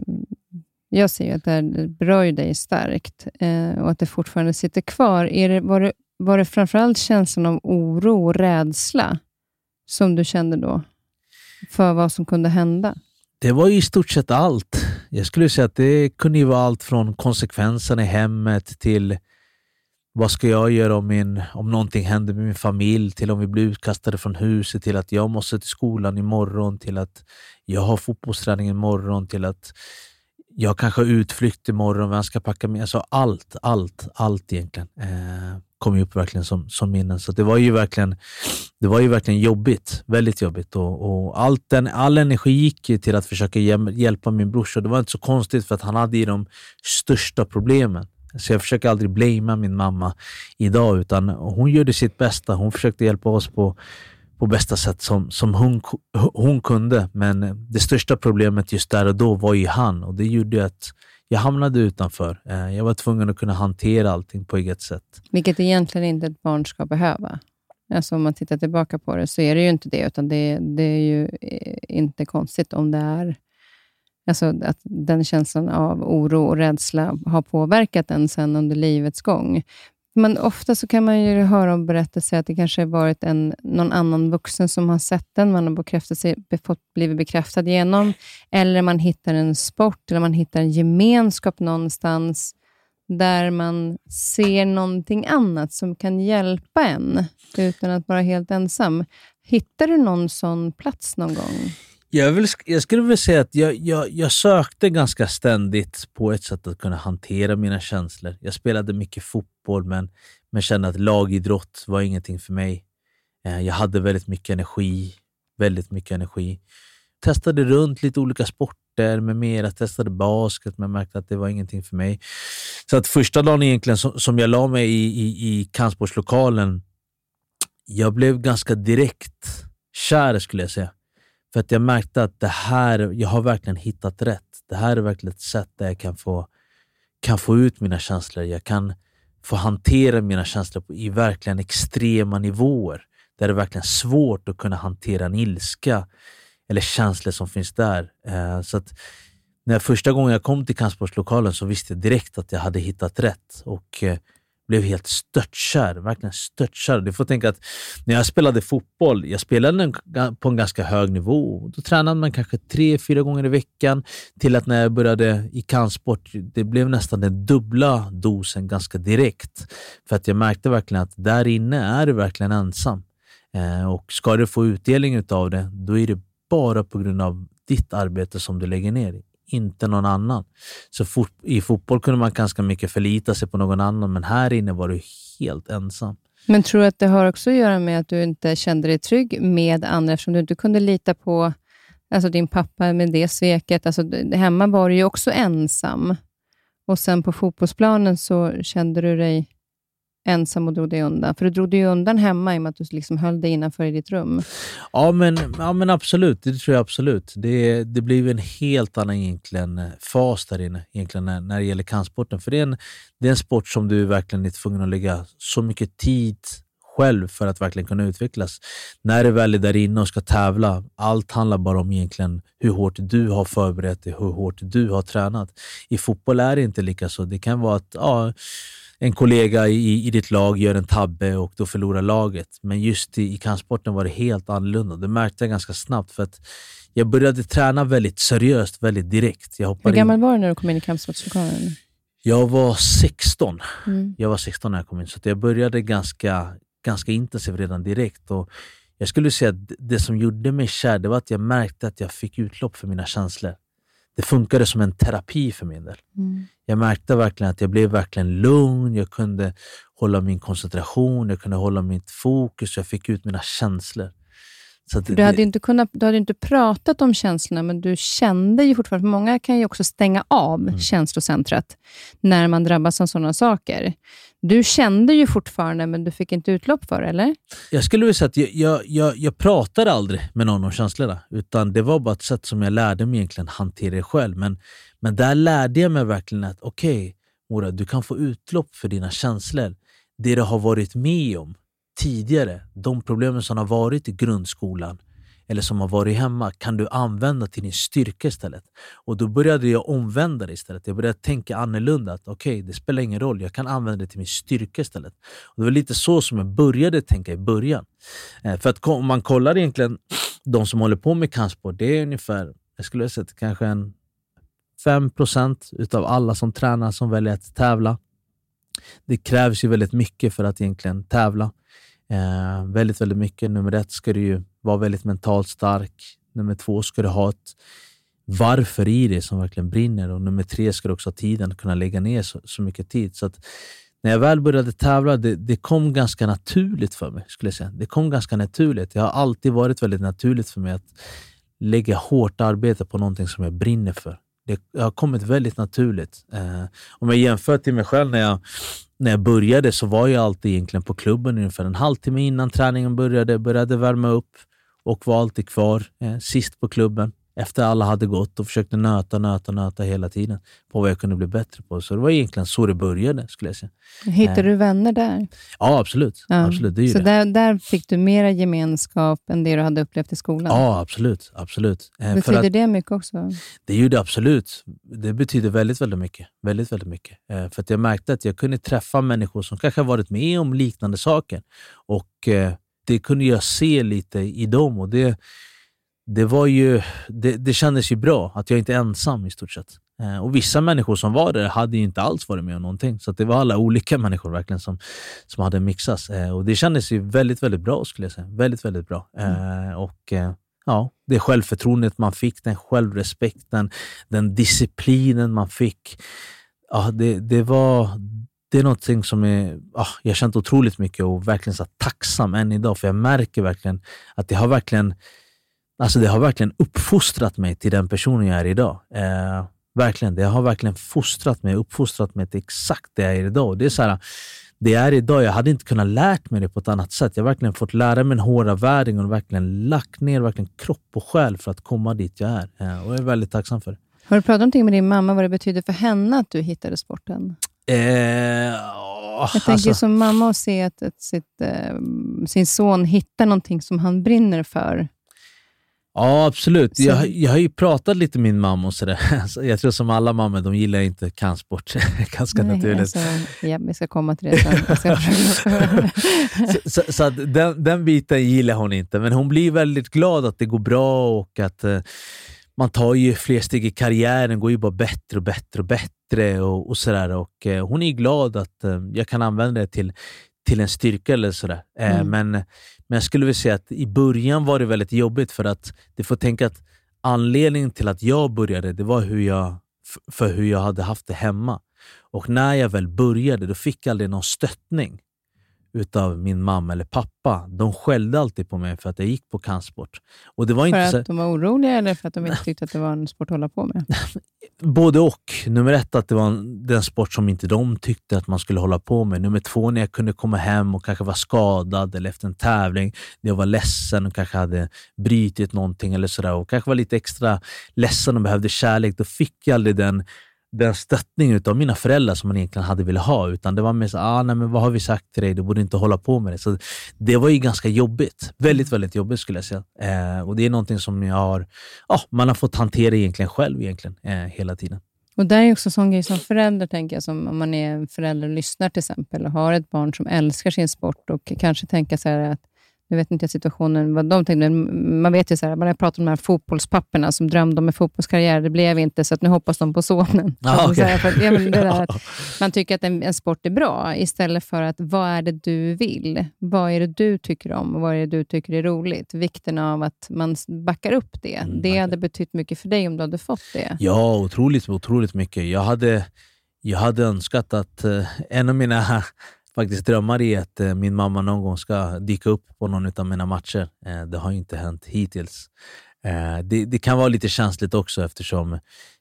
jag ser ju att det här berör dig starkt eh, och att det fortfarande sitter kvar. Är det, var, det, var det framförallt känslan av oro och rädsla som du kände då för vad som kunde hända? Det var ju i stort sett allt. Jag skulle säga att det kunde ju vara allt från konsekvenserna i hemmet till vad ska jag göra om, min, om någonting händer med min familj, till om vi blir utkastade från huset, till att jag måste till skolan imorgon, till att jag har fotbollsträning imorgon, till att jag kanske har utflykt imorgon, vem ska packa med? Alltså allt, allt, allt egentligen eh, kom ju upp verkligen som, som minnen. Så det var ju verkligen, det var ju verkligen jobbigt, väldigt jobbigt. Och, och allt den, all energi gick ju till att försöka hjälpa min brorsa. Det var inte så konstigt för att han hade ju de största problemen. Så jag försöker aldrig blamea min mamma idag, utan hon gjorde sitt bästa. Hon försökte hjälpa oss på, på bästa sätt som, som hon, hon kunde. Men det största problemet just där och då var ju han och det gjorde att jag hamnade utanför. Eh, jag var tvungen att kunna hantera allting på eget sätt. Vilket egentligen inte ett barn ska behöva. Alltså om man tittar tillbaka på det så är det ju inte det, utan det, det är ju eh, inte konstigt om det är Alltså att den känslan av oro och rädsla har påverkat en sen under livets gång. Men ofta så kan man ju höra om berättelser att det kanske har varit en, någon annan vuxen som har sett den, man har bekräftat sig, fått, blivit bekräftad genom, eller man hittar en sport, eller man hittar en gemenskap någonstans, där man ser någonting annat som kan hjälpa en, utan att vara helt ensam. Hittar du någon sån plats någon gång? Jag, vill, jag skulle vilja säga att jag, jag, jag, sökte ganska ständigt på ett sätt att kunna hantera mina känslor. Jag spelade mycket fotboll, men, men kände att lagidrott var ingenting för mig. Eh, jag hade väldigt mycket energi. Väldigt mycket energi. Testade runt lite olika sporter med mera. Testade basket, men märkte att det var ingenting för mig. Så att första dagen egentligen som, som jag la mig i, i, i kampsportslokalen, jag blev ganska direkt kär skulle jag säga. För att jag märkte att det här, jag har verkligen hittat rätt. Det här är verkligen ett sätt där jag kan få, kan få ut mina känslor. Jag kan få hantera mina känslor i verkligen extrema nivåer. Där det är verkligen svårt att kunna hantera en ilska eller känslor som finns där. Eh, så att när första gången jag kom till kampsportslokalen så visste jag direkt att jag hade hittat rätt. Och eh, blev helt störtkär. Verkligen störtkär. Du får tänka att när jag spelade fotboll, jag spelade på en ganska hög nivå. Då tränade man kanske tre, fyra gånger i veckan till att när jag började i kampsport, det blev nästan den dubbla dosen ganska direkt. För att jag märkte verkligen att där inne är du verkligen ensam. Eh, och ska du få utdelning av det, då är det bara på grund av ditt arbete som du lägger ner inte någon annan. Så fot I fotboll kunde man ganska mycket förlita sig på någon annan, men här inne var du helt ensam. Men tror du att det har också att göra med att du inte kände dig trygg med andra, eftersom du inte kunde lita på alltså din pappa med det sveket? Alltså, hemma var du ju också ensam. Och sen på fotbollsplanen så kände du dig ensam och drog dig undan? För du drog dig undan hemma i och med att du liksom höll dig innanför i ditt rum. Ja, men, ja, men absolut. Det tror jag absolut. Det, det blir en helt annan egentligen, eh, fas där inne egentligen när, när det gäller kampsporten. För det är, en, det är en sport som du verkligen är tvungen att lägga så mycket tid själv för att verkligen kunna utvecklas. När du väl är där inne och ska tävla, allt handlar bara om egentligen hur hårt du har förberett dig, hur hårt du har tränat. I fotboll är det inte lika så. Det kan vara att ja, en kollega i, i ditt lag gör en tabbe och då förlorar laget. Men just i, i kampsporten var det helt annorlunda. Det märkte jag ganska snabbt. för att jag började träna väldigt seriöst, väldigt direkt. Jag Hur gammal in. var du när du kom in i kampsportslokalen? Jag var 16. Mm. Jag var 16 när jag kom in, så jag började ganska, ganska intensivt redan direkt. Och jag skulle säga att det som gjorde mig kär det var att jag märkte att jag fick utlopp för mina känslor det funkade som en terapi för min del. Mm. Jag märkte verkligen att jag blev verkligen lugn, jag kunde hålla min koncentration, jag kunde hålla mitt fokus, jag fick ut mina känslor. Det, du, hade inte kunnat, du hade inte pratat om känslorna, men du kände ju fortfarande... Många kan ju också stänga av mm. känslocentret när man drabbas av sådana saker. Du kände ju fortfarande, men du fick inte utlopp för det, eller? Jag skulle vilja säga att jag, jag, jag, jag pratade aldrig med någon om känslorna, utan det var bara ett sätt som jag lärde mig egentligen hantera det själv. Men, men där lärde jag mig verkligen att okej, okay, Mora, du kan få utlopp för dina känslor. Det du har varit med om tidigare, de problemen som har varit i grundskolan eller som har varit hemma, kan du använda till din styrka istället. Och Då började jag omvända det istället. Jag började tänka annorlunda. att Okej, okay, det spelar ingen roll, jag kan använda det till min styrka istället. Och Det var lite så som jag började tänka i början. Eh, för att om man kollar egentligen [SNIFFS] de som håller på med kampsport, det är ungefär, jag skulle säga kanske en 5% utav alla som tränar som väljer att tävla. Det krävs ju väldigt mycket för att egentligen tävla. Eh, väldigt, väldigt mycket. Nummer ett ska du ju vara väldigt mentalt stark. Nummer två ska du ha ett varför i det som verkligen brinner. Och nummer tre ska du också ha tiden att kunna lägga ner så, så mycket tid. Så när jag väl började tävla, det, det, kom ganska naturligt för mig. skulle jag säga. Det kom ganska naturligt. Det har alltid varit väldigt naturligt för mig att lägga hårt arbete på någonting som jag brinner för. Det har kommit väldigt naturligt. Eh, om jag jämför till mig själv när jag, när jag började så var jag alltid egentligen på klubben ungefär en halvtimme innan träningen började, började värma upp och var alltid kvar eh, sist på klubben efter alla hade gått och försökte nöta, nöta, nöta hela tiden på vad jag kunde bli bättre på. Så det var egentligen så det började, skulle jag säga. Hittade du vänner där? Ja, absolut. Ja. absolut det så det. Där, där fick du mera gemenskap än det du hade upplevt i skolan? Ja, absolut. absolut. Eh, betyder att, det mycket också? Det gjorde absolut. Det betyder väldigt, väldigt mycket. Väldigt, väldigt mycket. Eh, för att jag märkte att jag kunde träffa människor som kanske varit med om liknande saker. Och eh, det kunde jag se lite i dem. Och det det, var ju, det, det kändes ju bra att jag inte är ensam i stort sett. Eh, och Vissa människor som var där hade ju inte alls varit med om någonting. Så det var alla olika [LAUGHS] människor verkligen som, som hade mixats. Eh, och Det kändes ju väldigt, väldigt bra skulle jag säga. Väldigt, väldigt bra. Mm. Eh, och ja, Det självförtroendet man fick, den självrespekten, den disciplinen man fick. Ja, det, det var det är någonting som är, ah, jag har känt otroligt mycket och verkligen så tacksam än idag. För jag märker verkligen att det har verkligen Alltså det har verkligen uppfostrat mig till den personen jag är idag. Eh, verkligen, Det har verkligen fostrat mig, uppfostrat mig till exakt det jag är idag. Det är så här, det är idag, jag hade inte kunnat lärt mig det på ett annat sätt. Jag har verkligen fått lära mig den hårda världen och verkligen lagt ner verkligen kropp och själ för att komma dit jag är. Eh, och jag är väldigt tacksam för det. Har du pratat någonting med din mamma vad det betyder för henne att du hittade sporten? Eh, jag tänker alltså, som mamma att se att, att sitt, eh, sin son hittar någonting som han brinner för. Ja, absolut. Jag, jag har ju pratat lite med min mamma och sådär. [LAUGHS] Jag tror som alla mammor, de gillar inte kampsport. [LAUGHS] Ganska Nej, naturligt. Alltså, ja, vi ska komma till det sen. [LAUGHS] så så, så den, den biten gillar hon inte, men hon blir väldigt glad att det går bra och att uh, man tar ju fler steg i karriären, går ju bara bättre och bättre och bättre och, och sådär. Och, uh, hon är glad att uh, jag kan använda det till, till en styrka eller sådär. Mm. Men, men jag skulle vilja säga att i början var det väldigt jobbigt för att du får tänka att anledningen till att jag började, det var hur jag, för hur jag hade haft det hemma. Och när jag väl började, då fick jag aldrig någon stöttning utav min mamma eller pappa. De skällde alltid på mig för att jag gick på kampsport. Och det var för inte att så... de var oroliga eller för att de inte tyckte att det var en sport att hålla på med? [LAUGHS] Både och. Nummer ett, att det var den sport som inte de tyckte att man skulle hålla på med. Nummer två, när jag kunde komma hem och kanske vara skadad eller efter en tävling, när jag var ledsen och kanske hade brutit någonting eller sådär och kanske var lite extra ledsen och behövde kärlek, då fick jag aldrig den den stöttning av mina föräldrar som man egentligen hade velat ha. Utan det var mer så ah, nej, men vad har vi sagt till dig? Du borde inte hålla på med det. Så det var ju ganska jobbigt. Väldigt, väldigt jobbigt skulle jag säga. Eh, och Det är någonting som jag har, ah, man har fått hantera egentligen själv egentligen, eh, hela tiden. Och där är också en sån grej som förälder, tänker jag, som om man är förälder och lyssnar till exempel och har ett barn som älskar sin sport och kanske tänker så att nu vet inte jag situationen, vad de tänkte, man vet ju så här, man har pratat om de här fotbollspapporna som drömde om en fotbollskarriär. Det blev inte, så att nu hoppas de på sonen. [LAUGHS] Ah, okay. för, ja, det där [LAUGHS] att man tycker att en, en, sport är bra, istället för att vad är det du vill? Vad är det du tycker om vad är det du tycker är roligt? Vikten av att man backar upp det. Mm, det hade betytt mycket för dig om du hade fått det. Ja, otroligt, otroligt mycket. Jag hade, jag hade önskat att uh, en av mina faktiskt drömmar i att eh, min mamma någon gång ska dyka upp på någon av mina matcher. Eh, det har inte hänt hittills. Eh, det, det, kan vara lite känsligt också eftersom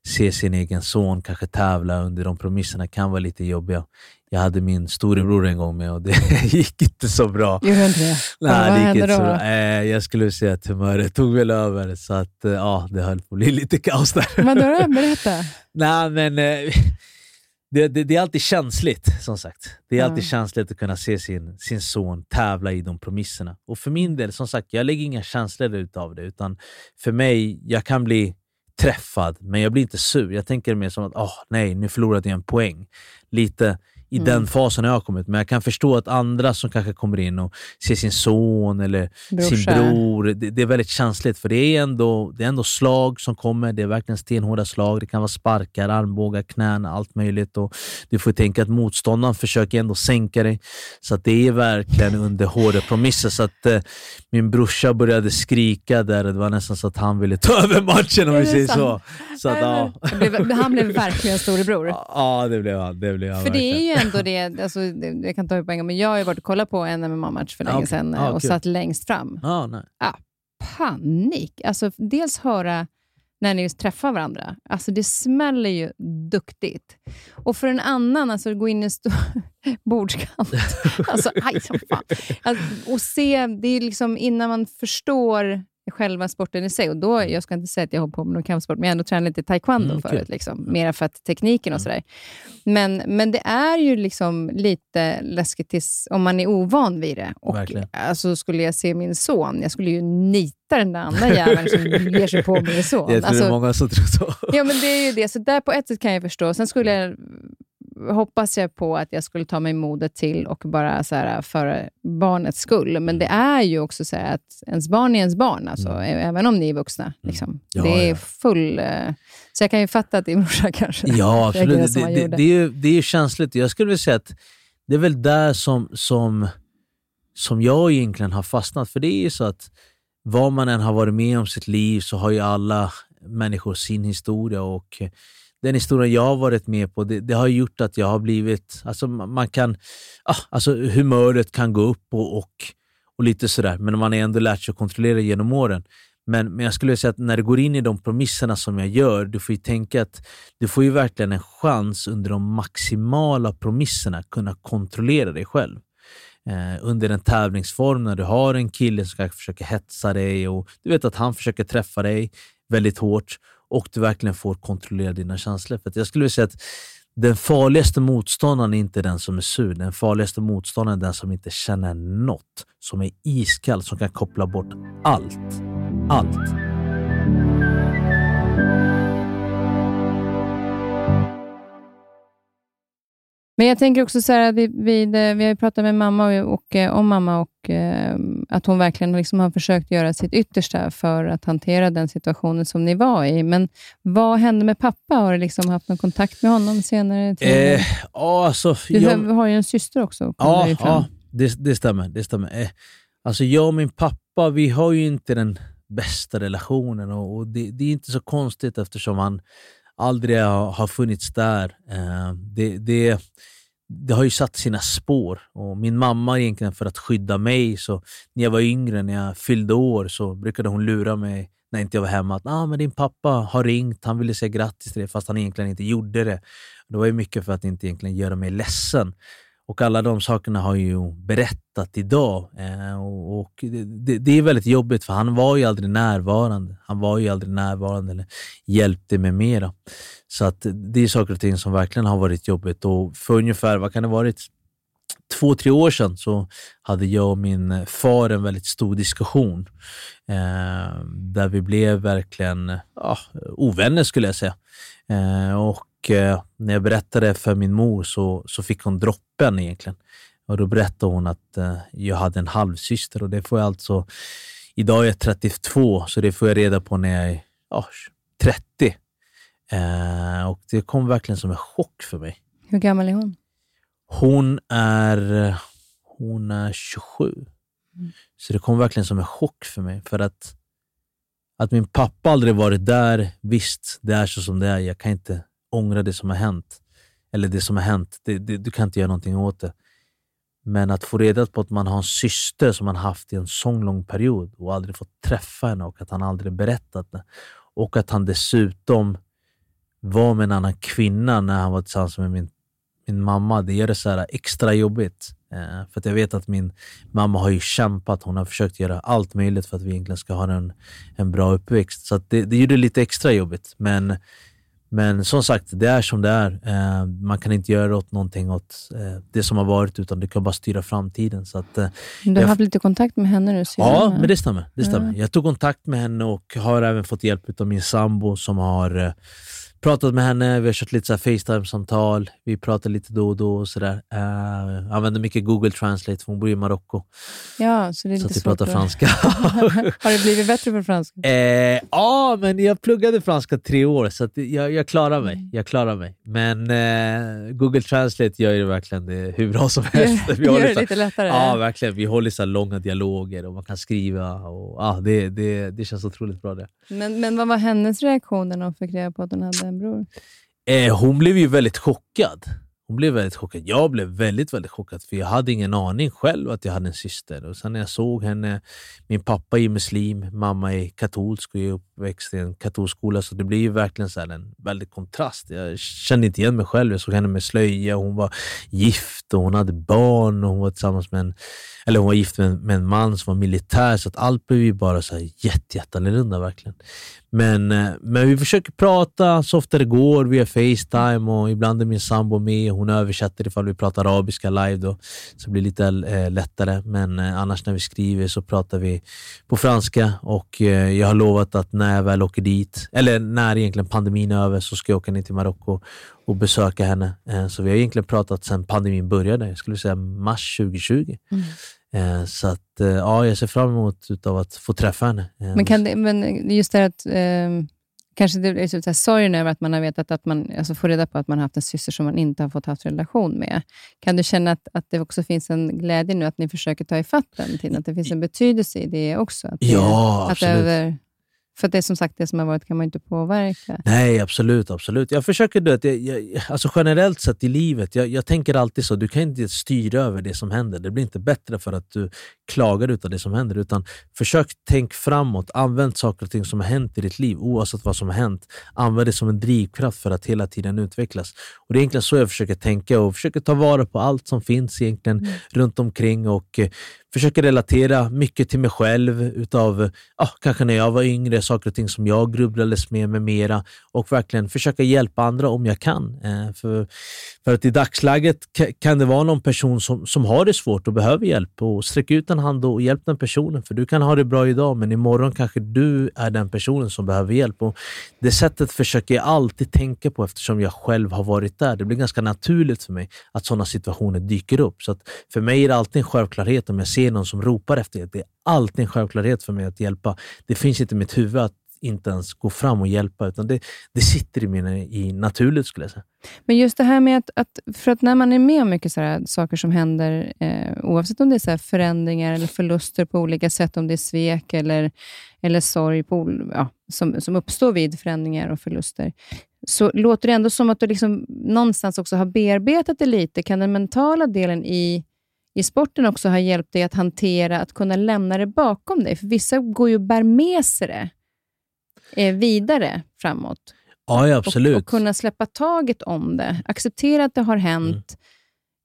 se sin egen son kanske tävla under de premisserna kan vara lite jobbiga. Jag hade min storebror en gång med och det [LAUGHS] gick inte så bra. Gjorde inte det? Nej, vad det gick inte så bra. jag skulle säga att humöret tog väl över, så att, ja, det höll på att bli [LAUGHS] lite kaos där. Vadå då? Berätta. Nej, men det, det, det, är alltid känsligt, som sagt. Det är alltid mm. känsligt att kunna se sin, sin son tävla i de premisserna. Och för min del, som sagt, jag lägger inga känslor utav det. Utan för mig, jag kan bli träffad, men jag blir inte sur. Jag tänker mer som att, oh, nej, nu förlorade jag en poäng. Lite i mm. den fasen har jag kommit. Men jag kan förstå att andra som kanske kommer in och ser sin son eller Brorsa. sin bror, det, det, är väldigt känsligt. För det är, ändå, det är ändå slag som kommer. Det är verkligen stenhårda slag. Det kan vara sparkar, armbågar, knän, allt möjligt. Och du får tänka att motståndaren försöker ändå sänka dig. Så det är verkligen under hårda promisser. Så att, eh, min brorsa började skrika där. Det var nästan så att han ville ta [LAUGHS] över matchen om vi säger så. så att, ja. Han blev verkligen storebror. [LAUGHS] Ja, det blev han. Det blev han för det är ju ändå det, alltså, jag kan ta upp en gång, men jag har ju varit och kollat på en MMA-match för länge okay. sedan ah, och satt längst fram. Ah, nej. Ah, panik! Alltså, dels höra när ni just träffar varandra. Alltså det smäller ju duktigt. Och för en annan, alltså gå in i en stor [LAUGHS] bordskant. [LAUGHS] Alltså, aj som fan. Alltså, och se, det är liksom innan man förstår själva sporten i sig. Och då, jag ska inte säga att jag håller på med någon kampsport, men jag har ändå tränat lite taekwondo mm, förut. Liksom, Mera för att tekniken och sådär. Men, men det är ju liksom lite läskigt tills, om man är ovan vid det. Och, alltså, skulle jag se min son, jag skulle ju nita den där andra jäveln som [LAUGHS] ger sig på min son. Jag tror alltså, det är många som tror så. Ja, men det är ju det. Så där på ett sätt kan jag förstå. Sen skulle jag hoppas jag på att jag skulle ta mig modet till och bara så här, för barnets skull. Men det mm. är ju också så att ens barn är ens barn, alltså, mm. även om ni är vuxna. Mm. Liksom. Ja, det är ja. full... Eh, så jag kan ju fatta att din [LAUGHS] brorsa kanske Ja, absolut. Det, det, det, är ju, det är känsligt. Jag skulle vilja säga att det är väl där som, som, som jag egentligen har fastnat. För det är ju så att vad man än har varit med om sitt liv så har ju alla människor sin historia. och den historien jag har varit med på, det, det, har gjort att jag har blivit... Alltså man kan, ah, alltså humöret kan gå upp och, och, och lite sådär, men man har ändå lärt sig att kontrollera genom åren. Men, men jag skulle säga att när du går in i de promisserna som jag gör, du får ju tänka att du får ju verkligen en chans under de maximala promisserna kunna kontrollera dig själv. Eh, under en tävlingsform när du har en kille som ska försöka hetsa dig och du vet att han försöker träffa dig väldigt hårt och du verkligen får kontrollera dina känslor. För jag skulle vilja säga att den farligaste motståndaren är inte den som är sur. Den farligaste motståndaren är den som inte känner något, som är iskall, som kan koppla bort allt. Allt. Men jag tänker också så här, vid, vid, eh, vi har ju pratat med mamma och, och, eh, om mamma och eh, att hon verkligen liksom har försökt göra sitt yttersta för att hantera den situationen som ni var i. Men vad hände med pappa? Har du liksom haft någon kontakt med honom senare? Eh, alltså, du jag, har ju en syster också. Ja, ja det, det, stämmer. Det stämmer. Eh, alltså jag och min pappa, vi har ju inte den bästa relationen och, och det, det, är inte så konstigt eftersom han aldrig har, funnits där. Eh, det, det, det har ju satt sina spår. Och min mamma egentligen för att skydda mig, så när jag var yngre, när jag fyllde år, så brukade hon lura mig när inte jag var hemma att ah, men din pappa har ringt, han ville säga grattis till dig fast han egentligen inte gjorde det. Det var ju mycket för att inte egentligen göra mig ledsen. Och alla de sakerna har ju berättat idag. Eh, och, och det, det, är väldigt jobbigt för han var ju aldrig närvarande. Han var ju aldrig närvarande eller hjälpte mig mera. Så att det är saker och ting som verkligen har varit jobbigt. Och för ungefär, vad kan det varit, två, tre år sedan så hade jag och min far en väldigt stor diskussion. Eh, där vi blev verkligen ja, ovänner skulle jag säga. Eh, och och eh, när jag berättade för min mor så, så fick hon droppen egentligen. Och då berättade hon att eh, jag hade en halvsyster och det får jag alltså... Idag är jag 32, så det får jag reda på när jag är ja, 30. Eh, och det kom verkligen som en chock för mig. Hur gammal är hon? Hon är, hon är 27. Mm. Så det kom verkligen som en chock för mig. För att, att min pappa aldrig varit där, visst, det är så som det är. Jag kan inte ångra det som har hänt. Eller det som har hänt, det, det, du kan inte göra någonting åt det. Men att få reda på att man har en syster som man haft i en sån lång period och aldrig fått träffa henne och att han aldrig berättat det. Och att han dessutom var med en annan kvinna när han var tillsammans med min, min mamma. Det gör det så extra jobbigt. Eh, för att jag vet att min mamma har ju kämpat. Hon har försökt göra allt möjligt för att vi egentligen ska ha en, en bra uppväxt. Så det, det gjorde det lite extra jobbigt. Men men som sagt, det är som det är. Eh, man kan inte göra åt någonting åt eh, det som har varit, utan du kan bara styra framtiden. Så att, eh, du har jag, haft lite kontakt med henne nu? Ja, men det stämmer. Det stämmer. Mm. Jag tog kontakt med henne och har även fått hjälp av min sambo som har eh, pratat med henne, vi har kört lite Facetime-samtal, vi pratar lite då och då. och sådär. Uh, använder mycket Google Translate, för hon bor i Marocko. Ja, så det är lite så att vi pratar franska. [LAUGHS] har det blivit bättre på franska? Eh, ja, men jag pluggade franska tre år, så jag, jag klarar mig. Mm. Jag klarar mig. Men eh, Google Translate gör ju verkligen det hur bra som helst. Vi gör det lite lättare? Ja, verkligen. Vi håller så långa dialoger och man kan skriva. Och, ah, det, det, det känns otroligt bra. det. Men, men vad var hennes reaktion när hon fick reda på att hon hade bror? Eh, hon blev ju väldigt chockad. Hon blev väldigt chockad. Jag blev väldigt, väldigt chockad för jag hade ingen aning själv att jag hade en syster. Och sen när jag såg henne, min pappa är muslim, mamma är katolsk och är upp, uppväxt i en katolsk skola, så det blir ju verkligen så en väldig kontrast. Jag kände inte igen mig själv. Jag såg henne med slöja, hon var gift och hon hade barn och hon var tillsammans med en, eller hon var gift med en, med en man som var militär, så att allt blev ju bara så här jätte, verkligen. Men, eh, men vi försöker prata så ofta det går via Facetime och ibland är min sambo med. Hon översätter ifall vi pratar arabiska live då, så det blir lite eh, lättare. Men eh, annars när vi skriver så pratar vi på franska och eh, jag har lovat att när jag väl åker dit, eller när egentligen pandemin är över, så ska jag åka ner till Marocko och besöka henne. Så vi har egentligen pratat sedan pandemin började, jag skulle säga mars 2020. Mm. Eh, så att, eh, ja, jag ser fram emot utav att få träffa henne. Eh, men, kan det, men just det att eh, kanske det är så sorgen över att man har vetat att man alltså får reda på att man har haft en syster som man inte har fått haft relation med. Kan du känna att, att det också finns en glädje nu att ni försöker ta ifatt den tiden? Att det finns en betydelse i det också? Att det, ja, absolut. Att över, för det är som sagt, det som har varit kan man inte påverka. Nej, absolut. absolut. Jag försöker, du, jag, jag, alltså generellt sett i livet, jag, jag tänker alltid så, du kan inte styra över det som händer. Det blir inte bättre för att du klagar utav det som händer. Utan försök tänk framåt. Använd saker och ting som har hänt i ditt liv, oavsett vad som har hänt. Använd det som en drivkraft för att hela tiden utvecklas. Och Det är egentligen så jag försöker tänka och försöker ta vara på allt som finns egentligen mm. runt omkring. Och eh, försöker relatera mycket till mig själv, utav ah, kanske när jag var yngre, saker och ting som jag grubblades med med mera och verkligen försöka hjälpa andra om jag kan. Eh, för, för att i dagsläget kan det vara någon person som, som har det svårt och behöver hjälp och sträck ut en hand och hjälp den personen. För du kan ha det bra idag, men imorgon kanske du är den personen som behöver hjälp. Och det sättet försöker jag alltid tänka på eftersom jag själv har varit där. Det blir ganska naturligt för mig att sådana situationer dyker upp. Så för mig är det alltid en självklarhet om jag ser någon som ropar efter hjälp. Det alltid en självklarhet för mig att hjälpa. Det finns inte i mitt huvud att inte ens gå fram och hjälpa, utan det, det sitter i mig i naturligt skulle jag säga. Men just det här med att, att för att när man är med om mycket så saker som händer, eh, oavsett om det är så förändringar eller förluster på olika sätt, om det är svek eller, eller sorg på, ja, som, som uppstår vid förändringar och förluster, så låter det ändå som att du liksom någonstans också har bearbetat det lite. Kan den mentala delen i i sporten också ha hjälpt dig att hantera, att kunna lämna det bakom dig? För vissa går ju och bär med sig det eh, vidare framåt. Ja, absolut. Och, och, kunna släppa taget om det. Acceptera att det har hänt. Mm.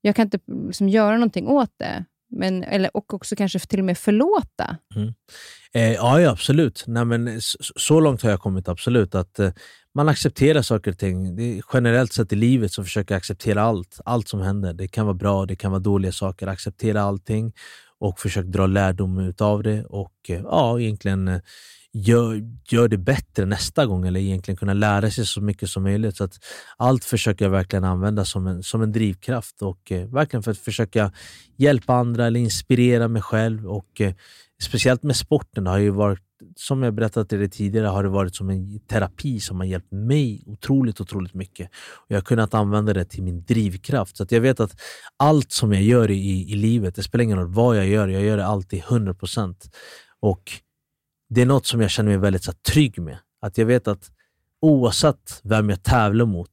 Jag kan inte liksom, göra någonting åt det. Men, eller, och också kanske till och med förlåta. Mm. Eh, ja, absolut. Nej, men så, långt har jag kommit, absolut. Att eh, Man accepterar saker och ting. Det generellt sett i livet så försöker jag acceptera allt. Allt som händer. Det kan vara bra, det kan vara dåliga saker. Acceptera allting och försök dra lärdom av det. Och eh, ja, egentligen eh, gör, gör det bättre nästa gång eller egentligen kunna lära sig så mycket som möjligt. Så att allt försöker jag verkligen använda som en, som en drivkraft och eh, verkligen för att försöka hjälpa andra eller inspirera mig själv. Och eh, Speciellt med sporten har ju varit, som jag berättat till dig tidigare, har det varit som en terapi som har hjälpt mig otroligt, otroligt mycket. Och jag har kunnat använda det till min drivkraft. Så att jag vet att allt som jag gör i, i livet, det spelar ingen roll vad jag gör, jag gör det alltid 100%. Och det är något som jag känner mig väldigt så, trygg med. Att jag vet att oavsett vem jag tävlar mot,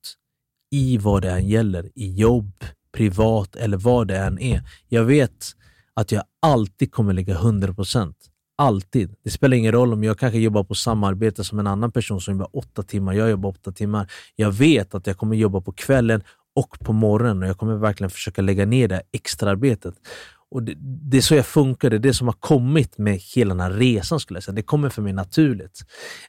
i vad det än gäller, i jobb, privat eller vad det än är. Jag vet att jag alltid kommer lägga 100%. Alltid. Det spelar ingen roll om jag kanske jobbar på samarbete som en annan person som jobbar åtta timmar. Jag jobbar åtta timmar. Jag vet att jag kommer jobba på kvällen och på morgonen och jag kommer verkligen försöka lägga ner det extraarbetet. Och det, det, är så jag funkar, det är det som har kommit med hela den här resan. skulle jag säga. Det kommer för mig naturligt.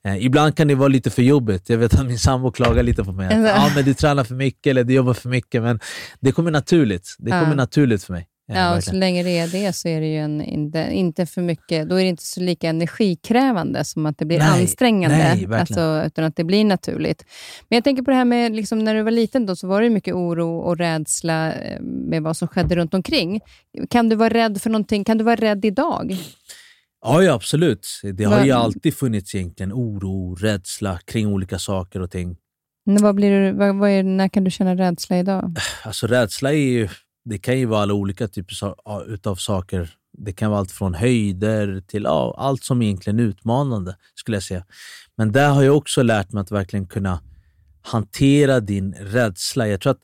Eh, ibland kan det vara lite för jobbigt. Jag vet att min sambo klagar lite på mig. Att, [LAUGHS] ja, men du tränar för mycket eller du jobbar för mycket. Men det kommer naturligt. Det kommer ja. naturligt för mig. Ja, och så länge det är det så är det ju en, inte, inte för mycket, då är det inte så lika energikrävande som att det blir nej, ansträngande, nej, alltså, utan att det blir naturligt. Men jag tänker på det här med, liksom, när du var liten, då, så var det mycket oro och rädsla eh, med vad som skedde runt omkring. Kan du vara rädd för någonting? Kan du vara rädd idag? Ja, ja absolut. Det har ju alltid funnits egentligen oro, rädsla kring olika saker och ting. vad blir du, vad, vad är, när kan du känna rädsla idag? Alltså rädsla är ju det kan ju vara alla olika typer av saker. Det kan vara allt från höjder till ja, allt som egentligen är utmanande, skulle jag säga. Men där har jag också lärt mig att verkligen kunna hantera din rädsla. Jag tror att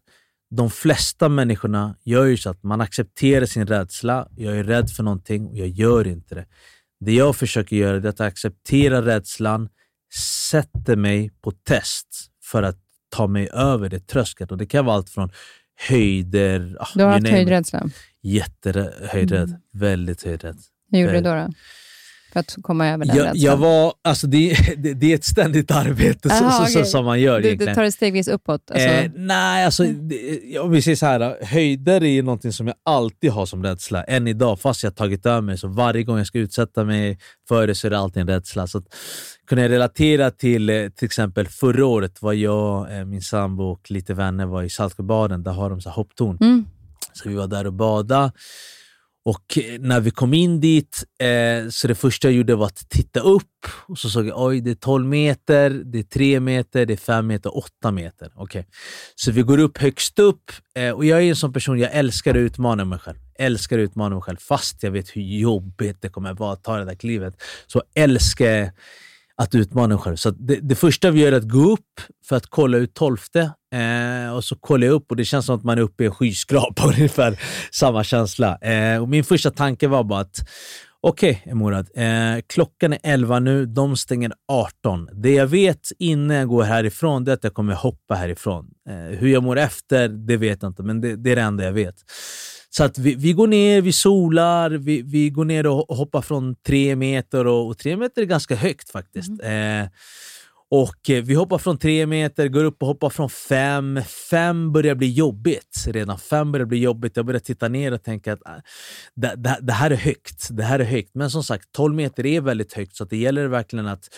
de flesta människorna gör ju så att man accepterar sin rädsla. Jag är rädd för någonting och jag gör inte det. Det jag försöker göra är att acceptera rädslan, sätter mig på test för att ta mig över det trösket. Och det kan vara allt från höjder... Ah, du har haft höjdrädsla? Jättehöjdrädd. Mm. Väldigt höjdrädd. Hur gjorde du då? då? För att komma över den jag, jag var, alltså det, [LAUGHS] det, det, är ett ständigt arbete Aha, så, okay. som man gör. Du, du tar det stegvis uppåt? Alltså. Eh, nej, alltså, det, om vi säger så här, höjder är något som jag alltid har som rädsla. Än idag, fast jag tagit över mig. Så varje gång jag ska utsätta mig för det så är det alltid en rädsla. Så att, kunna relatera till eh, till exempel förra året var jag, eh, min sambo och lite vänner var i Saltsjöbaden. Där har de så hopptorn. Mm. Så vi var där och badade. Och eh, när vi kom in dit, eh, så det första jag gjorde var att titta upp och så såg jag oj det är 12 meter, det är 3 meter, det är 5 meter, 8 meter. Okay. Så vi går upp högst upp eh, och jag är en sån person, jag älskar att utmana mig själv. Älskar att utmana mig själv fast jag vet hur jobbigt det kommer vara att ta det där klivet. Så älskar att utmana mig själv. Så det, det, första vi gör är att gå upp för att kolla ut tolfte. Eh, och så kollar jag upp och det känns som att man är uppe i en skyskrapa. [LAUGHS] Ungefär samma känsla. Eh, och min första tanke var bara att Okej, okay, Murad. Eh, klockan är 11 nu. De stänger 18. Det jag vet innan jag går härifrån det är att jag kommer hoppa härifrån. Eh, hur jag mår efter, det vet jag inte, men det, det är det enda jag vet. Så att vi, vi går ner, vi solar, vi, vi går ner och hoppar från tre meter och, och tre meter är ganska högt faktiskt. Mm. Eh, och eh, Vi hoppar från tre meter, går upp och hoppar från fem. Fem börjar bli jobbigt. Redan fem börjar bli jobbigt. Jag börjar titta ner och tänka att äh, det, det, det, här är högt. Det här är högt. Men som sagt, 12 meter är väldigt högt så det gäller verkligen att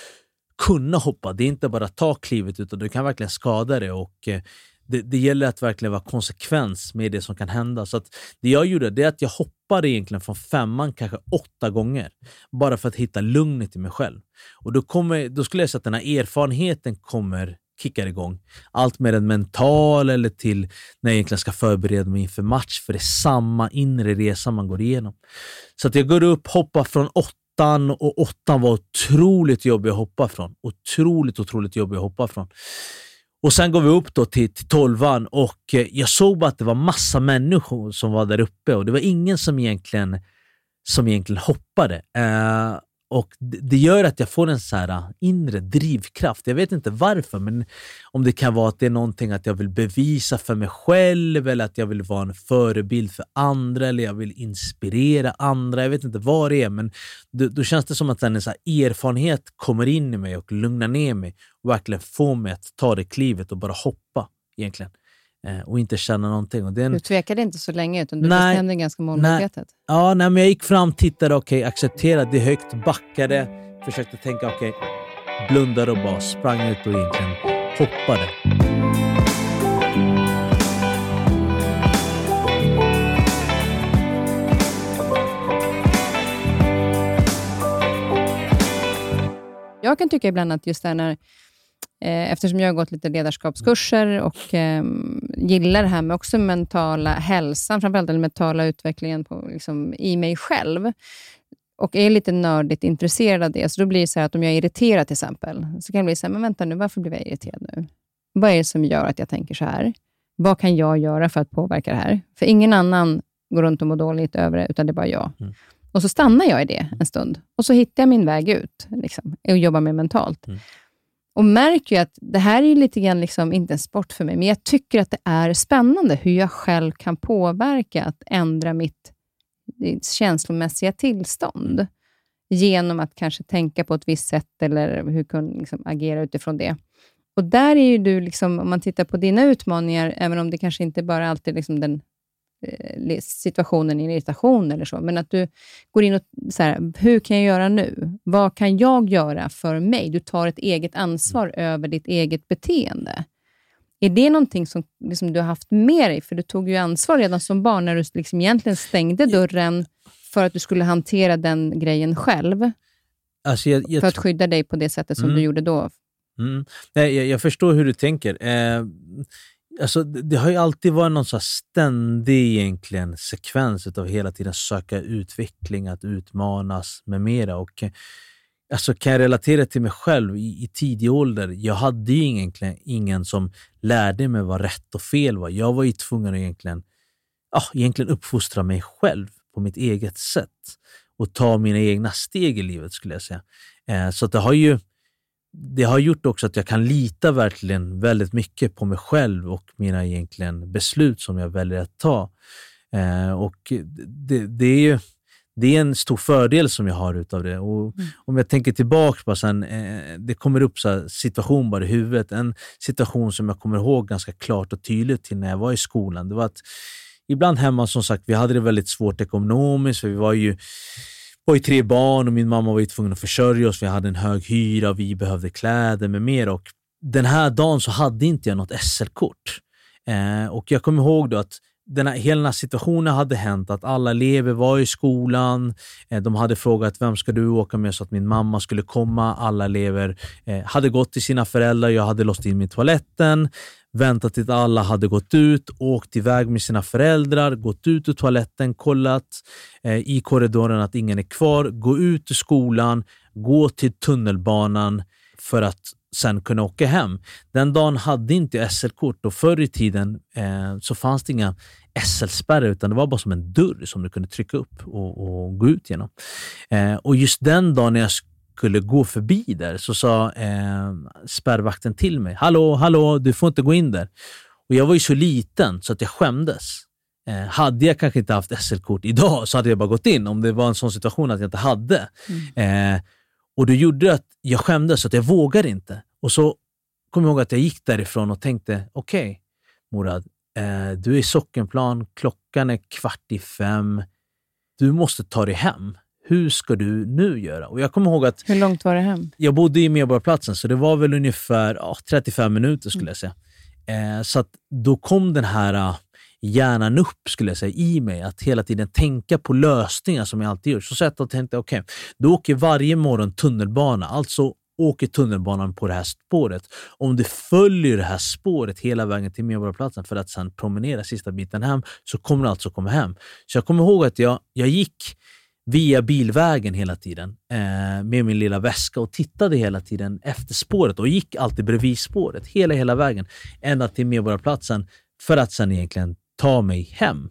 kunna hoppa. Det är inte bara att ta klivet utan du kan verkligen skada dig. Och, eh, det, det gäller att verkligen vara konsekvens med det som kan hända. Så att det jag gjorde det är att jag hoppade egentligen från femman kanske åtta gånger. Bara för att hitta lugnet i mig själv. Och då, kommer, då skulle jag säga att den här erfarenheten kommer kickar igång. Allt med en mental eller till när jag egentligen ska förbereda mig inför match. För det är samma inre resa man går igenom. Så att jag går upp, hoppar från åttan och åttan var otroligt jobbig att hoppa från. Otroligt, otroligt jobbig att hoppa från. Och Sen går vi upp då till, till tolvan och eh, jag såg bara att det var massa människor som var där uppe och det var ingen som egentligen, som egentligen hoppade. Eh, och Det gör att jag får en så här äh, inre drivkraft. Jag vet inte varför, men om det kan vara att det är någonting att jag vill bevisa för mig själv eller att jag vill vara en förebild för andra eller jag vill inspirera andra. Jag vet inte vad det är, men då, då känns det som att en så erfarenhet kommer in i mig och lugnar ner mig och verkligen får mig att ta det klivet och bara hoppa. egentligen. Eh, och inte känna någonting. Och en... Du tvekade inte så länge, utan du nej, bestämde ganska målmedvetet? Ja, nej, men jag gick fram, tittade, okej, okay, accepterade det högt, backade, försökte tänka, okej, okay, blundade och bara sprang ut och egentligen hoppade. Jag kan tycka ibland att just det här när eftersom jag har gått lite ledarskapskurser och eh, gillar det här med också mentala hälsan, framförallt den mentala utvecklingen på, liksom, i mig själv och är lite nördigt intresserad av det, så då blir det så att om jag är irriterad till exempel, så kan jag bli så här, men vänta nu, varför blev jag irriterad nu? Vad är det som gör att jag tänker så här? Vad kan jag göra för att påverka det här? För ingen annan går runt och mår dåligt över det, utan det är bara jag. Mm. Och så stannar jag i det en stund och så hittar jag min väg ut liksom, och jobbar med mentalt. Mm. Och märker att det här är lite grann, liksom, inte en sport för mig, men jag tycker att det är spännande hur jag själv kan påverka att ändra mitt känslomässiga tillstånd genom att kanske tänka på ett visst sätt eller hur kan liksom, agera utifrån det. Och där är ju du, liksom, om man tittar på dina utmaningar, även om det kanske inte bara alltid är liksom den situationen i en irritation eller så, men att du går in och så här, hur kan jag göra nu? Vad kan jag göra för mig? Du tar ett eget ansvar över ditt eget beteende. Är det någonting som liksom, du har haft med dig? För du tog ju ansvar redan som barn när du liksom egentligen stängde dörren för att du skulle hantera den grejen själv. Alltså jag, jag för att skydda dig på det sättet som mm. du gjorde då. Mm. Nej, jag, jag, förstår hur du tänker. Eh, Alltså, det har ju alltid varit någon så ständig egentligen sekvens av hela tiden söka utveckling, att utmanas med mera. Och, alltså, kan jag relatera till mig själv i, i tidig ålder? Jag hade ju egentligen ingen som lärde mig vad rätt och fel var. Jag var ju tvungen att egentligen, ja, egentligen uppfostra mig själv på mitt eget sätt och ta mina egna steg i livet skulle jag säga. Eh, så det har ju det har gjort också att jag kan lita verkligen väldigt mycket på mig själv och mina egentligen beslut som jag väljer att ta. Eh, och det, det, är ju det är en stor fördel som jag har utav det. Och mm. Om jag tänker tillbaka, på sen, eh, det kommer upp så situation bara i huvudet. En situation som jag kommer ihåg ganska klart och tydligt till när jag var i skolan. Det var att ibland hemma, som sagt, vi hade det väldigt svårt ekonomiskt. För vi var ju, var ju tre barn och min mamma var ju tvungen att försörja oss. Vi hade en hög hyra, vi behövde kläder med mer. Och den här dagen så hade inte jag något SL-kort. Eh, och jag kommer ihåg då att den här, hela den här situationen hade hänt, att alla elever var i skolan. Eh, de hade frågat vem ska du åka med så att min mamma skulle komma. Alla elever eh, hade gått till sina föräldrar. Jag hade låst in mig i toaletten, väntat tills alla hade gått ut, åkt iväg med sina föräldrar, gått ut ur toaletten, kollat eh, i korridoren att ingen är kvar, gå ut ur skolan, gå till tunnelbanan för att sen kunna åka hem. Den dagen hade inte jag SL-kort och förr i tiden eh, så fanns det inga SL-spärrar utan det var bara som en dörr som du kunde trycka upp och, och gå ut genom. Eh, och just den dagen när jag skulle gå förbi där så sa eh, spärrvakten till mig, hallå, hallå, du får inte gå in där. Och Jag var ju så liten så att jag skämdes. Eh, hade jag kanske inte haft SL-kort idag så hade jag bara gått in om det var en sån situation att jag inte hade. Mm. Eh, och det gjorde att jag skämdes, så att jag vågade inte. Och så kom jag ihåg att jag gick därifrån och tänkte, okej okay, Morad, eh, du är i Sockenplan, klockan är kvart i fem. Du måste ta dig hem. Hur ska du nu göra? Och jag kommer ihåg att... Hur långt var det hem? Jag bodde i Medborgarplatsen, så det var väl ungefär ja, 35 minuter skulle mm. jag säga. Eh, så då kom den här hjärnan upp skulle jag säga, i mig. Att hela tiden tänka på lösningar som jag alltid gör. Så satt jag och tänkte, okej, okay, du åker varje morgon tunnelbana. Alltså åker tunnelbanan på det här spåret. Om du följer det här spåret hela vägen till Medborgarplatsen för att sedan promenera sista biten hem, så kommer du alltså komma hem. Så jag kommer ihåg att jag, jag gick via bilvägen hela tiden eh, med min lilla väska och tittade hela tiden efter spåret och gick alltid bredvid spåret hela, hela vägen ända till Medborgarplatsen för att sen egentligen ta mig hem.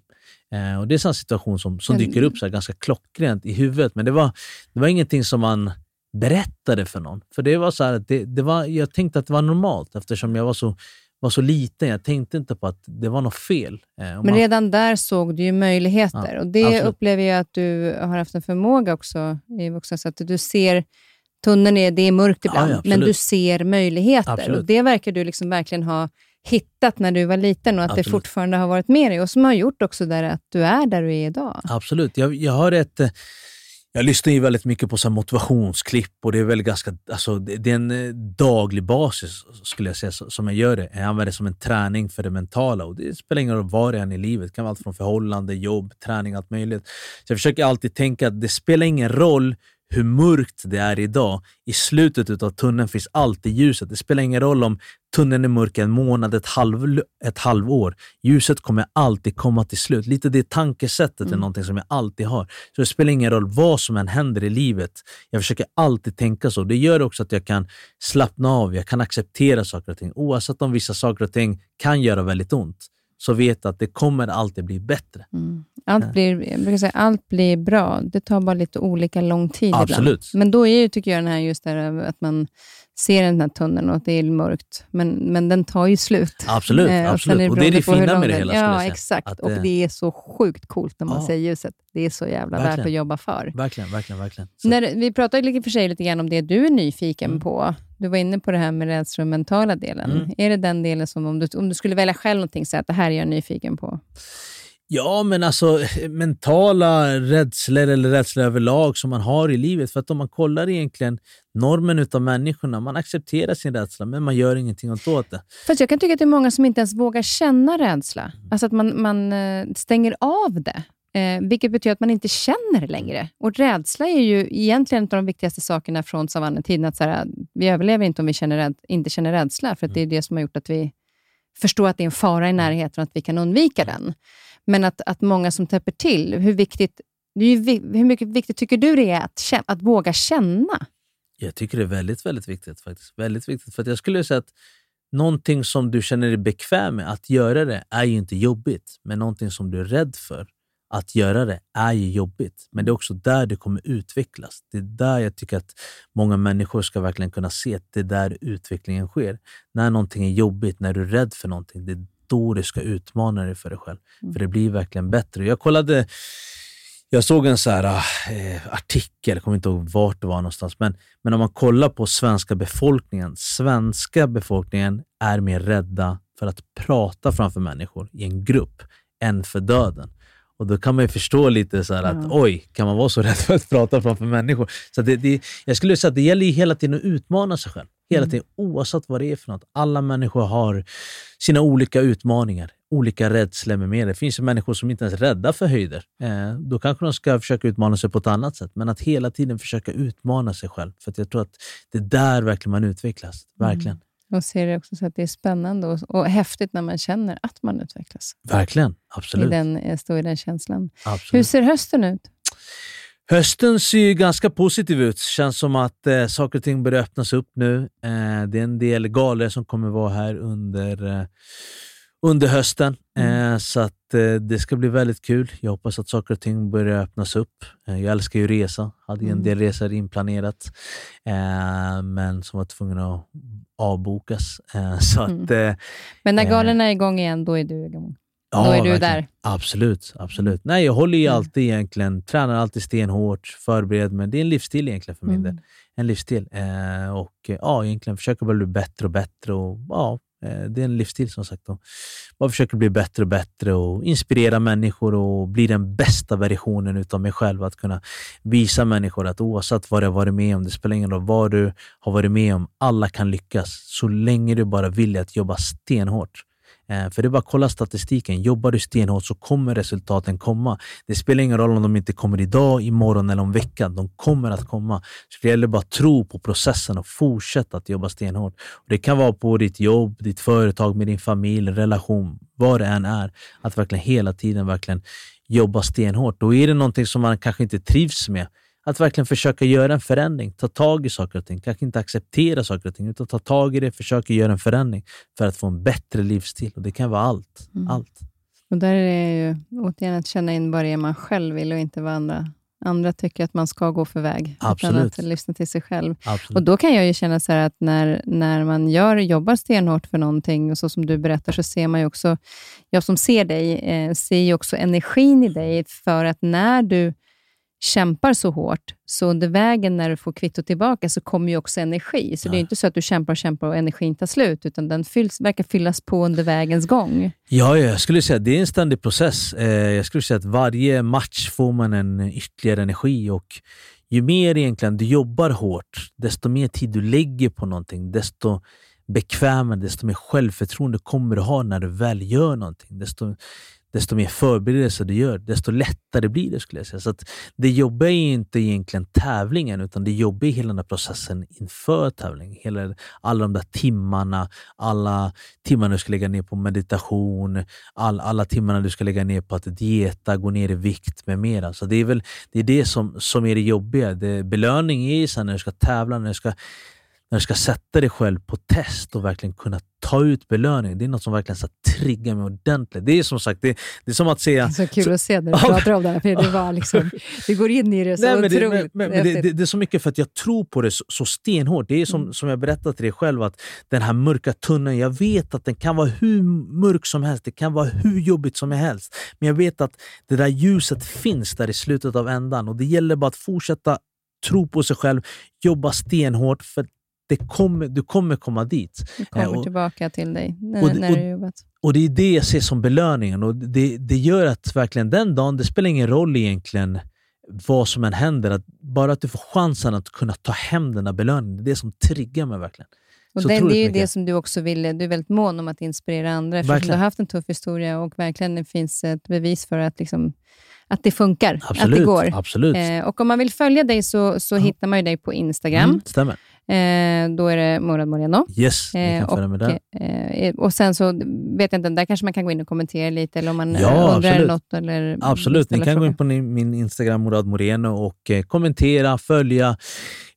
Eh, och Det är en situation som, som dyker upp så ganska klockrent i huvudet, men det var, det var ingenting som man berättade för någon. För det var så här, det, det var, Jag tänkte att det var normalt eftersom jag var så, var så liten. Jag tänkte inte på att det var något fel. Eh, men redan där såg du ju möjligheter. Ja, och Det absolut. upplever jag att du har haft en förmåga också i vuxen, så att du ser Tunneln är, det är mörkt ibland, ja, men du ser möjligheter. Absolut. Och Det verkar du liksom verkligen ha hittat när du var liten och att Absolut. det fortfarande har varit med dig och som har gjort också där att du är där du är idag. Absolut. Jag, jag har ett... Jag lyssnar ju väldigt mycket på så motivationsklipp och det är väl ganska, alltså, det är en eh, daglig basis skulle jag säga som jag gör det. Jag använder det som en träning för det mentala och det spelar ingen roll var jag är i livet. Det kan vara allt från förhållande, jobb, träning, allt möjligt. Så jag försöker alltid tänka att det spelar ingen roll hur mörkt det är idag. I slutet av tunneln finns alltid ljuset. Det spelar ingen roll om tunneln är mörk en månad, ett, halv, ett halvår. Ljuset kommer alltid komma till slut. Lite det tankesättet mm. är någonting som jag alltid har. Så Det spelar ingen roll vad som än händer i livet. Jag försöker alltid tänka så. Det gör också att jag kan slappna av. Jag kan acceptera saker och ting. Oavsett om vissa saker och ting kan göra väldigt ont så vet att det kommer alltid bli bättre. Mm. Allt, blir, jag brukar säga, allt blir bra. Det tar bara lite olika lång tid Absolut. ibland. Men då är ju, tycker jag, den här, just där, att man ser den här tunneln och det är mörkt, men, men den tar ju slut. Absolut, eh, absolut. och det är det fina med det hela. Ja, exakt. Att, och det är så sjukt coolt när man ja. ser ljuset. Det är så jävla verkligen. värt att jobba för. Verkligen, verkligen. verkligen. När, vi pratade lite för sig lite grann om det du är nyfiken mm. på. Du var inne på det här med rädsla och mentala delen. Mm. Är det den delen som, om du, om du skulle välja själv någonting, så att det här är jag nyfiken på? Ja, men alltså mentala rädslor eller rädslor överlag som man har i livet. För att om man kollar egentligen normen av människorna, man accepterar sin rädsla men man gör ingenting åt det. Fast jag kan tycka att det är många som inte ens vågar känna rädsla. Mm. Alltså att man, man eh, stänger av det. Eh, vilket betyder att man inte känner det längre. Och rädsla är ju egentligen en av de viktigaste sakerna från savannetiden. Att så här, vi överlever inte om vi känner rädd, inte känner rädsla, för mm. det är det som har gjort att vi förstår att det är en fara i närheten och att vi kan undvika den. Men att, att många som täpper till, hur viktigt, det är ju, hur mycket viktigt tycker du det är att, att våga känna? Jag tycker det är väldigt, väldigt viktigt. faktiskt. Väldigt viktigt. För jag skulle säga att någonting som du känner dig bekväm med att göra det är ju inte jobbigt. Men någonting som du är rädd för att göra det är ju jobbigt, men det är också där det kommer utvecklas. Det är där jag tycker att många människor ska verkligen kunna se att det är där utvecklingen sker. När någonting är jobbigt, när du är rädd för någonting, det är då du ska utmana dig för dig själv. Mm. För det blir verkligen bättre. Jag kollade jag såg en så här, äh, artikel, jag kommer inte ihåg vart det var någonstans, men, men om man kollar på svenska befolkningen. Svenska befolkningen är mer rädda för att prata framför människor i en grupp än för döden. Och Då kan man ju förstå lite så att oj, kan man vara så [LAUGHS] rädd för att prata framför människor? Så det, det, jag skulle säga att det gäller hela tiden att utmana sig själv. Hela mm. tiden, oavsett vad det är för något. Alla människor har sina olika utmaningar, olika rädslor med mer. Det finns ju människor som inte ens är rädda för höjder. Eh, då kanske de ska försöka utmana sig på ett annat sätt. Men att hela tiden försöka utmana sig själv. För jag tror att det är där verkligen man utvecklas. Verkligen. Mm. Och ser det också så att det är spännande och, och häftigt när man känner att man utvecklas. Verkligen, absolut. I den, eh, stå i den känslan. Absolut. Hur ser hösten ut? Hösten ser ganska positiv ut. Känns som att eh, saker och ting börjar öppnas upp nu. Eh, det är en del galor som kommer vara här under, eh, under hösten. Mm. Eh, så att, eh, det ska bli väldigt kul. Jag hoppas att saker och ting börjar öppnas upp. jag älskar ju resa. Hade mm. en del resor inplanerat, men som var tvungna att avbokas. så mm. att, men när galorna är igång igen, då är du igång? Ja, Då är du verkligen. där. Absolut. absolut. Nej, jag håller ju mm. alltid egentligen, tränar alltid stenhårt, förbereder mig. Det är en livsstil egentligen för min mm. del. En livsstil. Eh, och ja, egentligen försöker bara bli bättre och bättre. Och, ja, eh, det är en livsstil som sagt. Och bara försöker bli bättre och bättre och inspirera människor och bli den bästa versionen av mig själv. Att kunna visa människor att oavsett vad du har varit med om, det spelar ingen roll vad du har varit med om, alla kan lyckas så länge du bara vill att jobba stenhårt. Eh, för det är bara att kolla statistiken. Jobbar du stenhårt så kommer resultaten komma. Det spelar ingen roll om de inte kommer idag, imorgon eller om veckan. De kommer att komma. Så det gäller bara att tro på processen och fortsätta att jobba stenhårt. Och det kan vara på ditt jobb, ditt företag, med din familj, relation, vad det än är. Att verkligen hela tiden verkligen jobba stenhårt. Då är det någonting som man kanske inte trivs med att verkligen försöka göra en förändring, ta tag i saker och ting. Kanske inte acceptera saker och ting, utan ta tag i det, försöka göra en förändring för att få en bättre livsstil. Och Det kan vara allt. Mm. allt. Och Där är det ju återigen att känna in vad det är man själv vill och inte vad andra, andra tycker att man ska gå för väg. Absolut. Utan att lyssna till sig själv. Absolut. Och Då kan jag ju känna så att när, när man gör, jobbar stenhårt för någonting, och så som du berättar, så ser man ju också, jag som ser dig, eh, ser ju också energin i dig, för att när du kämpar så hårt, så under vägen när du får kvitto tillbaka så kommer ju också energi. Så ja. det är inte så att du kämpar och kämpar och energin tar slut, utan den fylls, verkar fyllas på under vägens gång. Ja, jag skulle säga att det är en ständig process. Eh, jag skulle säga att varje match får man en ytterligare energi och ju mer egentligen du jobbar hårt, desto mer tid du lägger på någonting, desto bekvämare, desto mer självförtroende kommer du ha när du väl gör någonting. Desto desto mer förberedelser du gör, desto lättare blir det. skulle jag säga. Så Det jobbiga är inte egentligen tävlingen, utan det jobbiga är hela den här processen inför tävlingen. Hela, alla de där timmarna, alla timmarna du ska lägga ner på meditation, all, alla timmarna du ska lägga ner på att dieta, gå ner i vikt med mera. Så det är väl det, är det som, som är det jobbiga. Det, belöning är sen när du ska tävla, när du ska när du ska sätta dig själv på test och verkligen kunna ta ut belöning. Det är något som verkligen så triggar mig ordentligt. Det är som sagt, det, det är som att se... Det är så kul så, att se när du pratar om det här, för det, var [LAUGHS] liksom, det går in i det så nej, men otroligt det, men, men det, det, är så mycket för att jag tror på det så, så stenhårt. Det är som, mm. som jag berättade till dig själv, att den här mörka tunneln, jag vet att den kan vara hur mörk som helst, det kan vara hur jobbigt som helst. Men jag vet att det där ljuset finns där i slutet av ändan och det gäller bara att fortsätta tro på sig själv, jobba stenhårt. För det kommer, du kommer komma dit. Du kommer och, tillbaka till dig när, och, när du jobbat. Och det är det jag ser som belöningen. Och det, det gör att verkligen den dagen, det spelar ingen roll egentligen vad som än händer, att bara att du får chansen att kunna ta hem den där belöningen, det är det som triggar mig verkligen. Och det, det är ju det som du också vill, du är väldigt mån om att inspirera andra, eftersom du har haft en tuff historia och verkligen det finns ett bevis för att liksom, att det funkar, absolut, att det går. Absolut. Eh, och om man vill följa dig så, så ja. hittar man ju dig på Instagram. Mm, stämmer. Eh, då är det Morad Moreno. Yes, kan följa med där. Eh, och sen så vet jag inte, där kanske man kan gå in och kommentera lite, eller om man ja, undrar absolut. något. Eller absolut, ni kan fråga. gå in på min Instagram, Morad Moreno, och eh, kommentera, följa.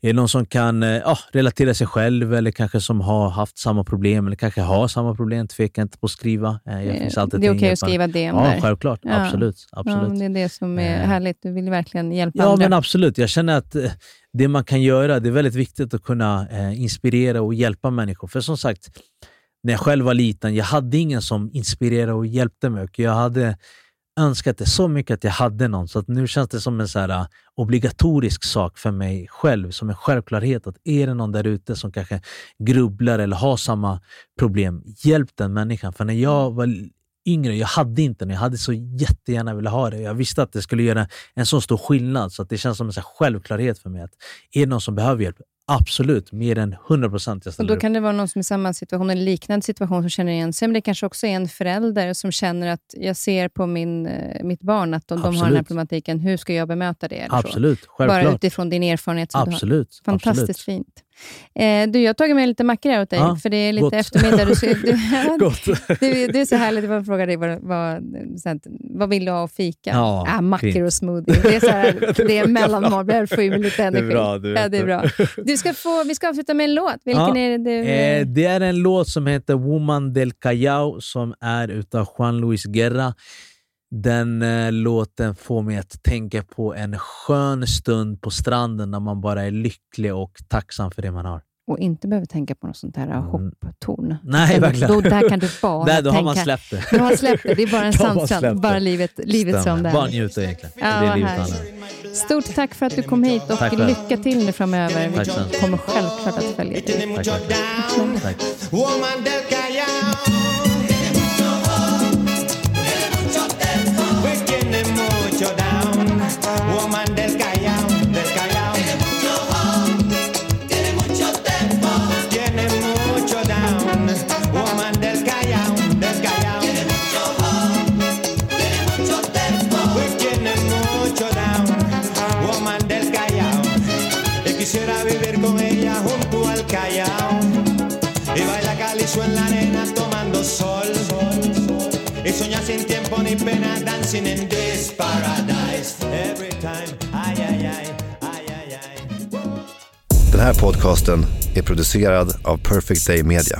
Är det någon som kan eh, ja, relatera sig själv eller kanske som har haft samma problem eller kanske har samma problem, tveka inte på att skriva. Eh, jag finns alltid det är okej okay att skriva DM ja, där? Självklart, ja, absolut. absolut. Ja, det är det som är eh. härligt. Du vill verkligen hjälpa ja, andra. Ja, men absolut. Jag känner att det man kan göra, det är väldigt viktigt att kunna eh, inspirera och hjälpa människor. För som sagt, när jag själv var liten, jag hade ingen som inspirerade och hjälpte mig. Jag hade önskat det så mycket att jag hade någon, så att nu känns det som en så här, äh, obligatorisk sak för mig själv, som en självklarhet. att Är det någon där ute som kanske grubblar eller har samma problem, hjälp den människan. För när jag var yngre, jag hade inte den. Jag hade så jättegärna velat ha det. Jag visste att det skulle göra en så stor skillnad, så att det känns som en så självklarhet för mig. att Är det någon som behöver hjälp, Absolut, mer än 100 procent. Och Då kan det vara någon som är i samma situation, en liknande situation, som känner igen sig. Men det kanske också är en förälder som känner att jag ser på min, eh, mitt barn att de, de har den här problematiken. Hur ska jag bemöta det? Absolut, självklart. Bara utifrån din erfarenhet. Som Absolut. Du har. Fantastiskt Absolut. fint. Eh, du, jag har tagit med lite mackor här åt dig, ja, för det är lite gott. eftermiddag. Du, du, [LAUGHS] du, det är så härligt. Jag frågar dig vad, vad, vad vill du ha att fika? Ja, ah, mackor och smoothie. Det är, så här, [LAUGHS] det är mellanmål. Jag får ju lite energi. Det är bra. Du ja, det är bra. Du ska få, vi ska avsluta med en låt. Vilken ja, är det? Eh, det är en låt som heter Woman del Callao som är utav Juan Luis Guerra. Den eh, låten får mig att tänka på en skön stund på stranden när man bara är lycklig och tacksam för det man har. Och inte behöver tänka på något sånt här mm. hopptorn. Nej, verkligen. Då, där kan du bara Nej, då tänka. har man släppt det. Då har man släppt det. Det är bara en [LAUGHS] sandstrand. Bara livet, livet som det är. Bara njuta egentligen. Ja, det är livet Stort tack för att du kom hit och lycka till nu framöver. Vi kommer självklart att följa dig. Tack, tack. tack. Sin tiempo ni pena, dancing in this paradise. Every time, ay, ay, ay, ay, ay, ay. Den här podcasten är producerad av Perfect Day Media.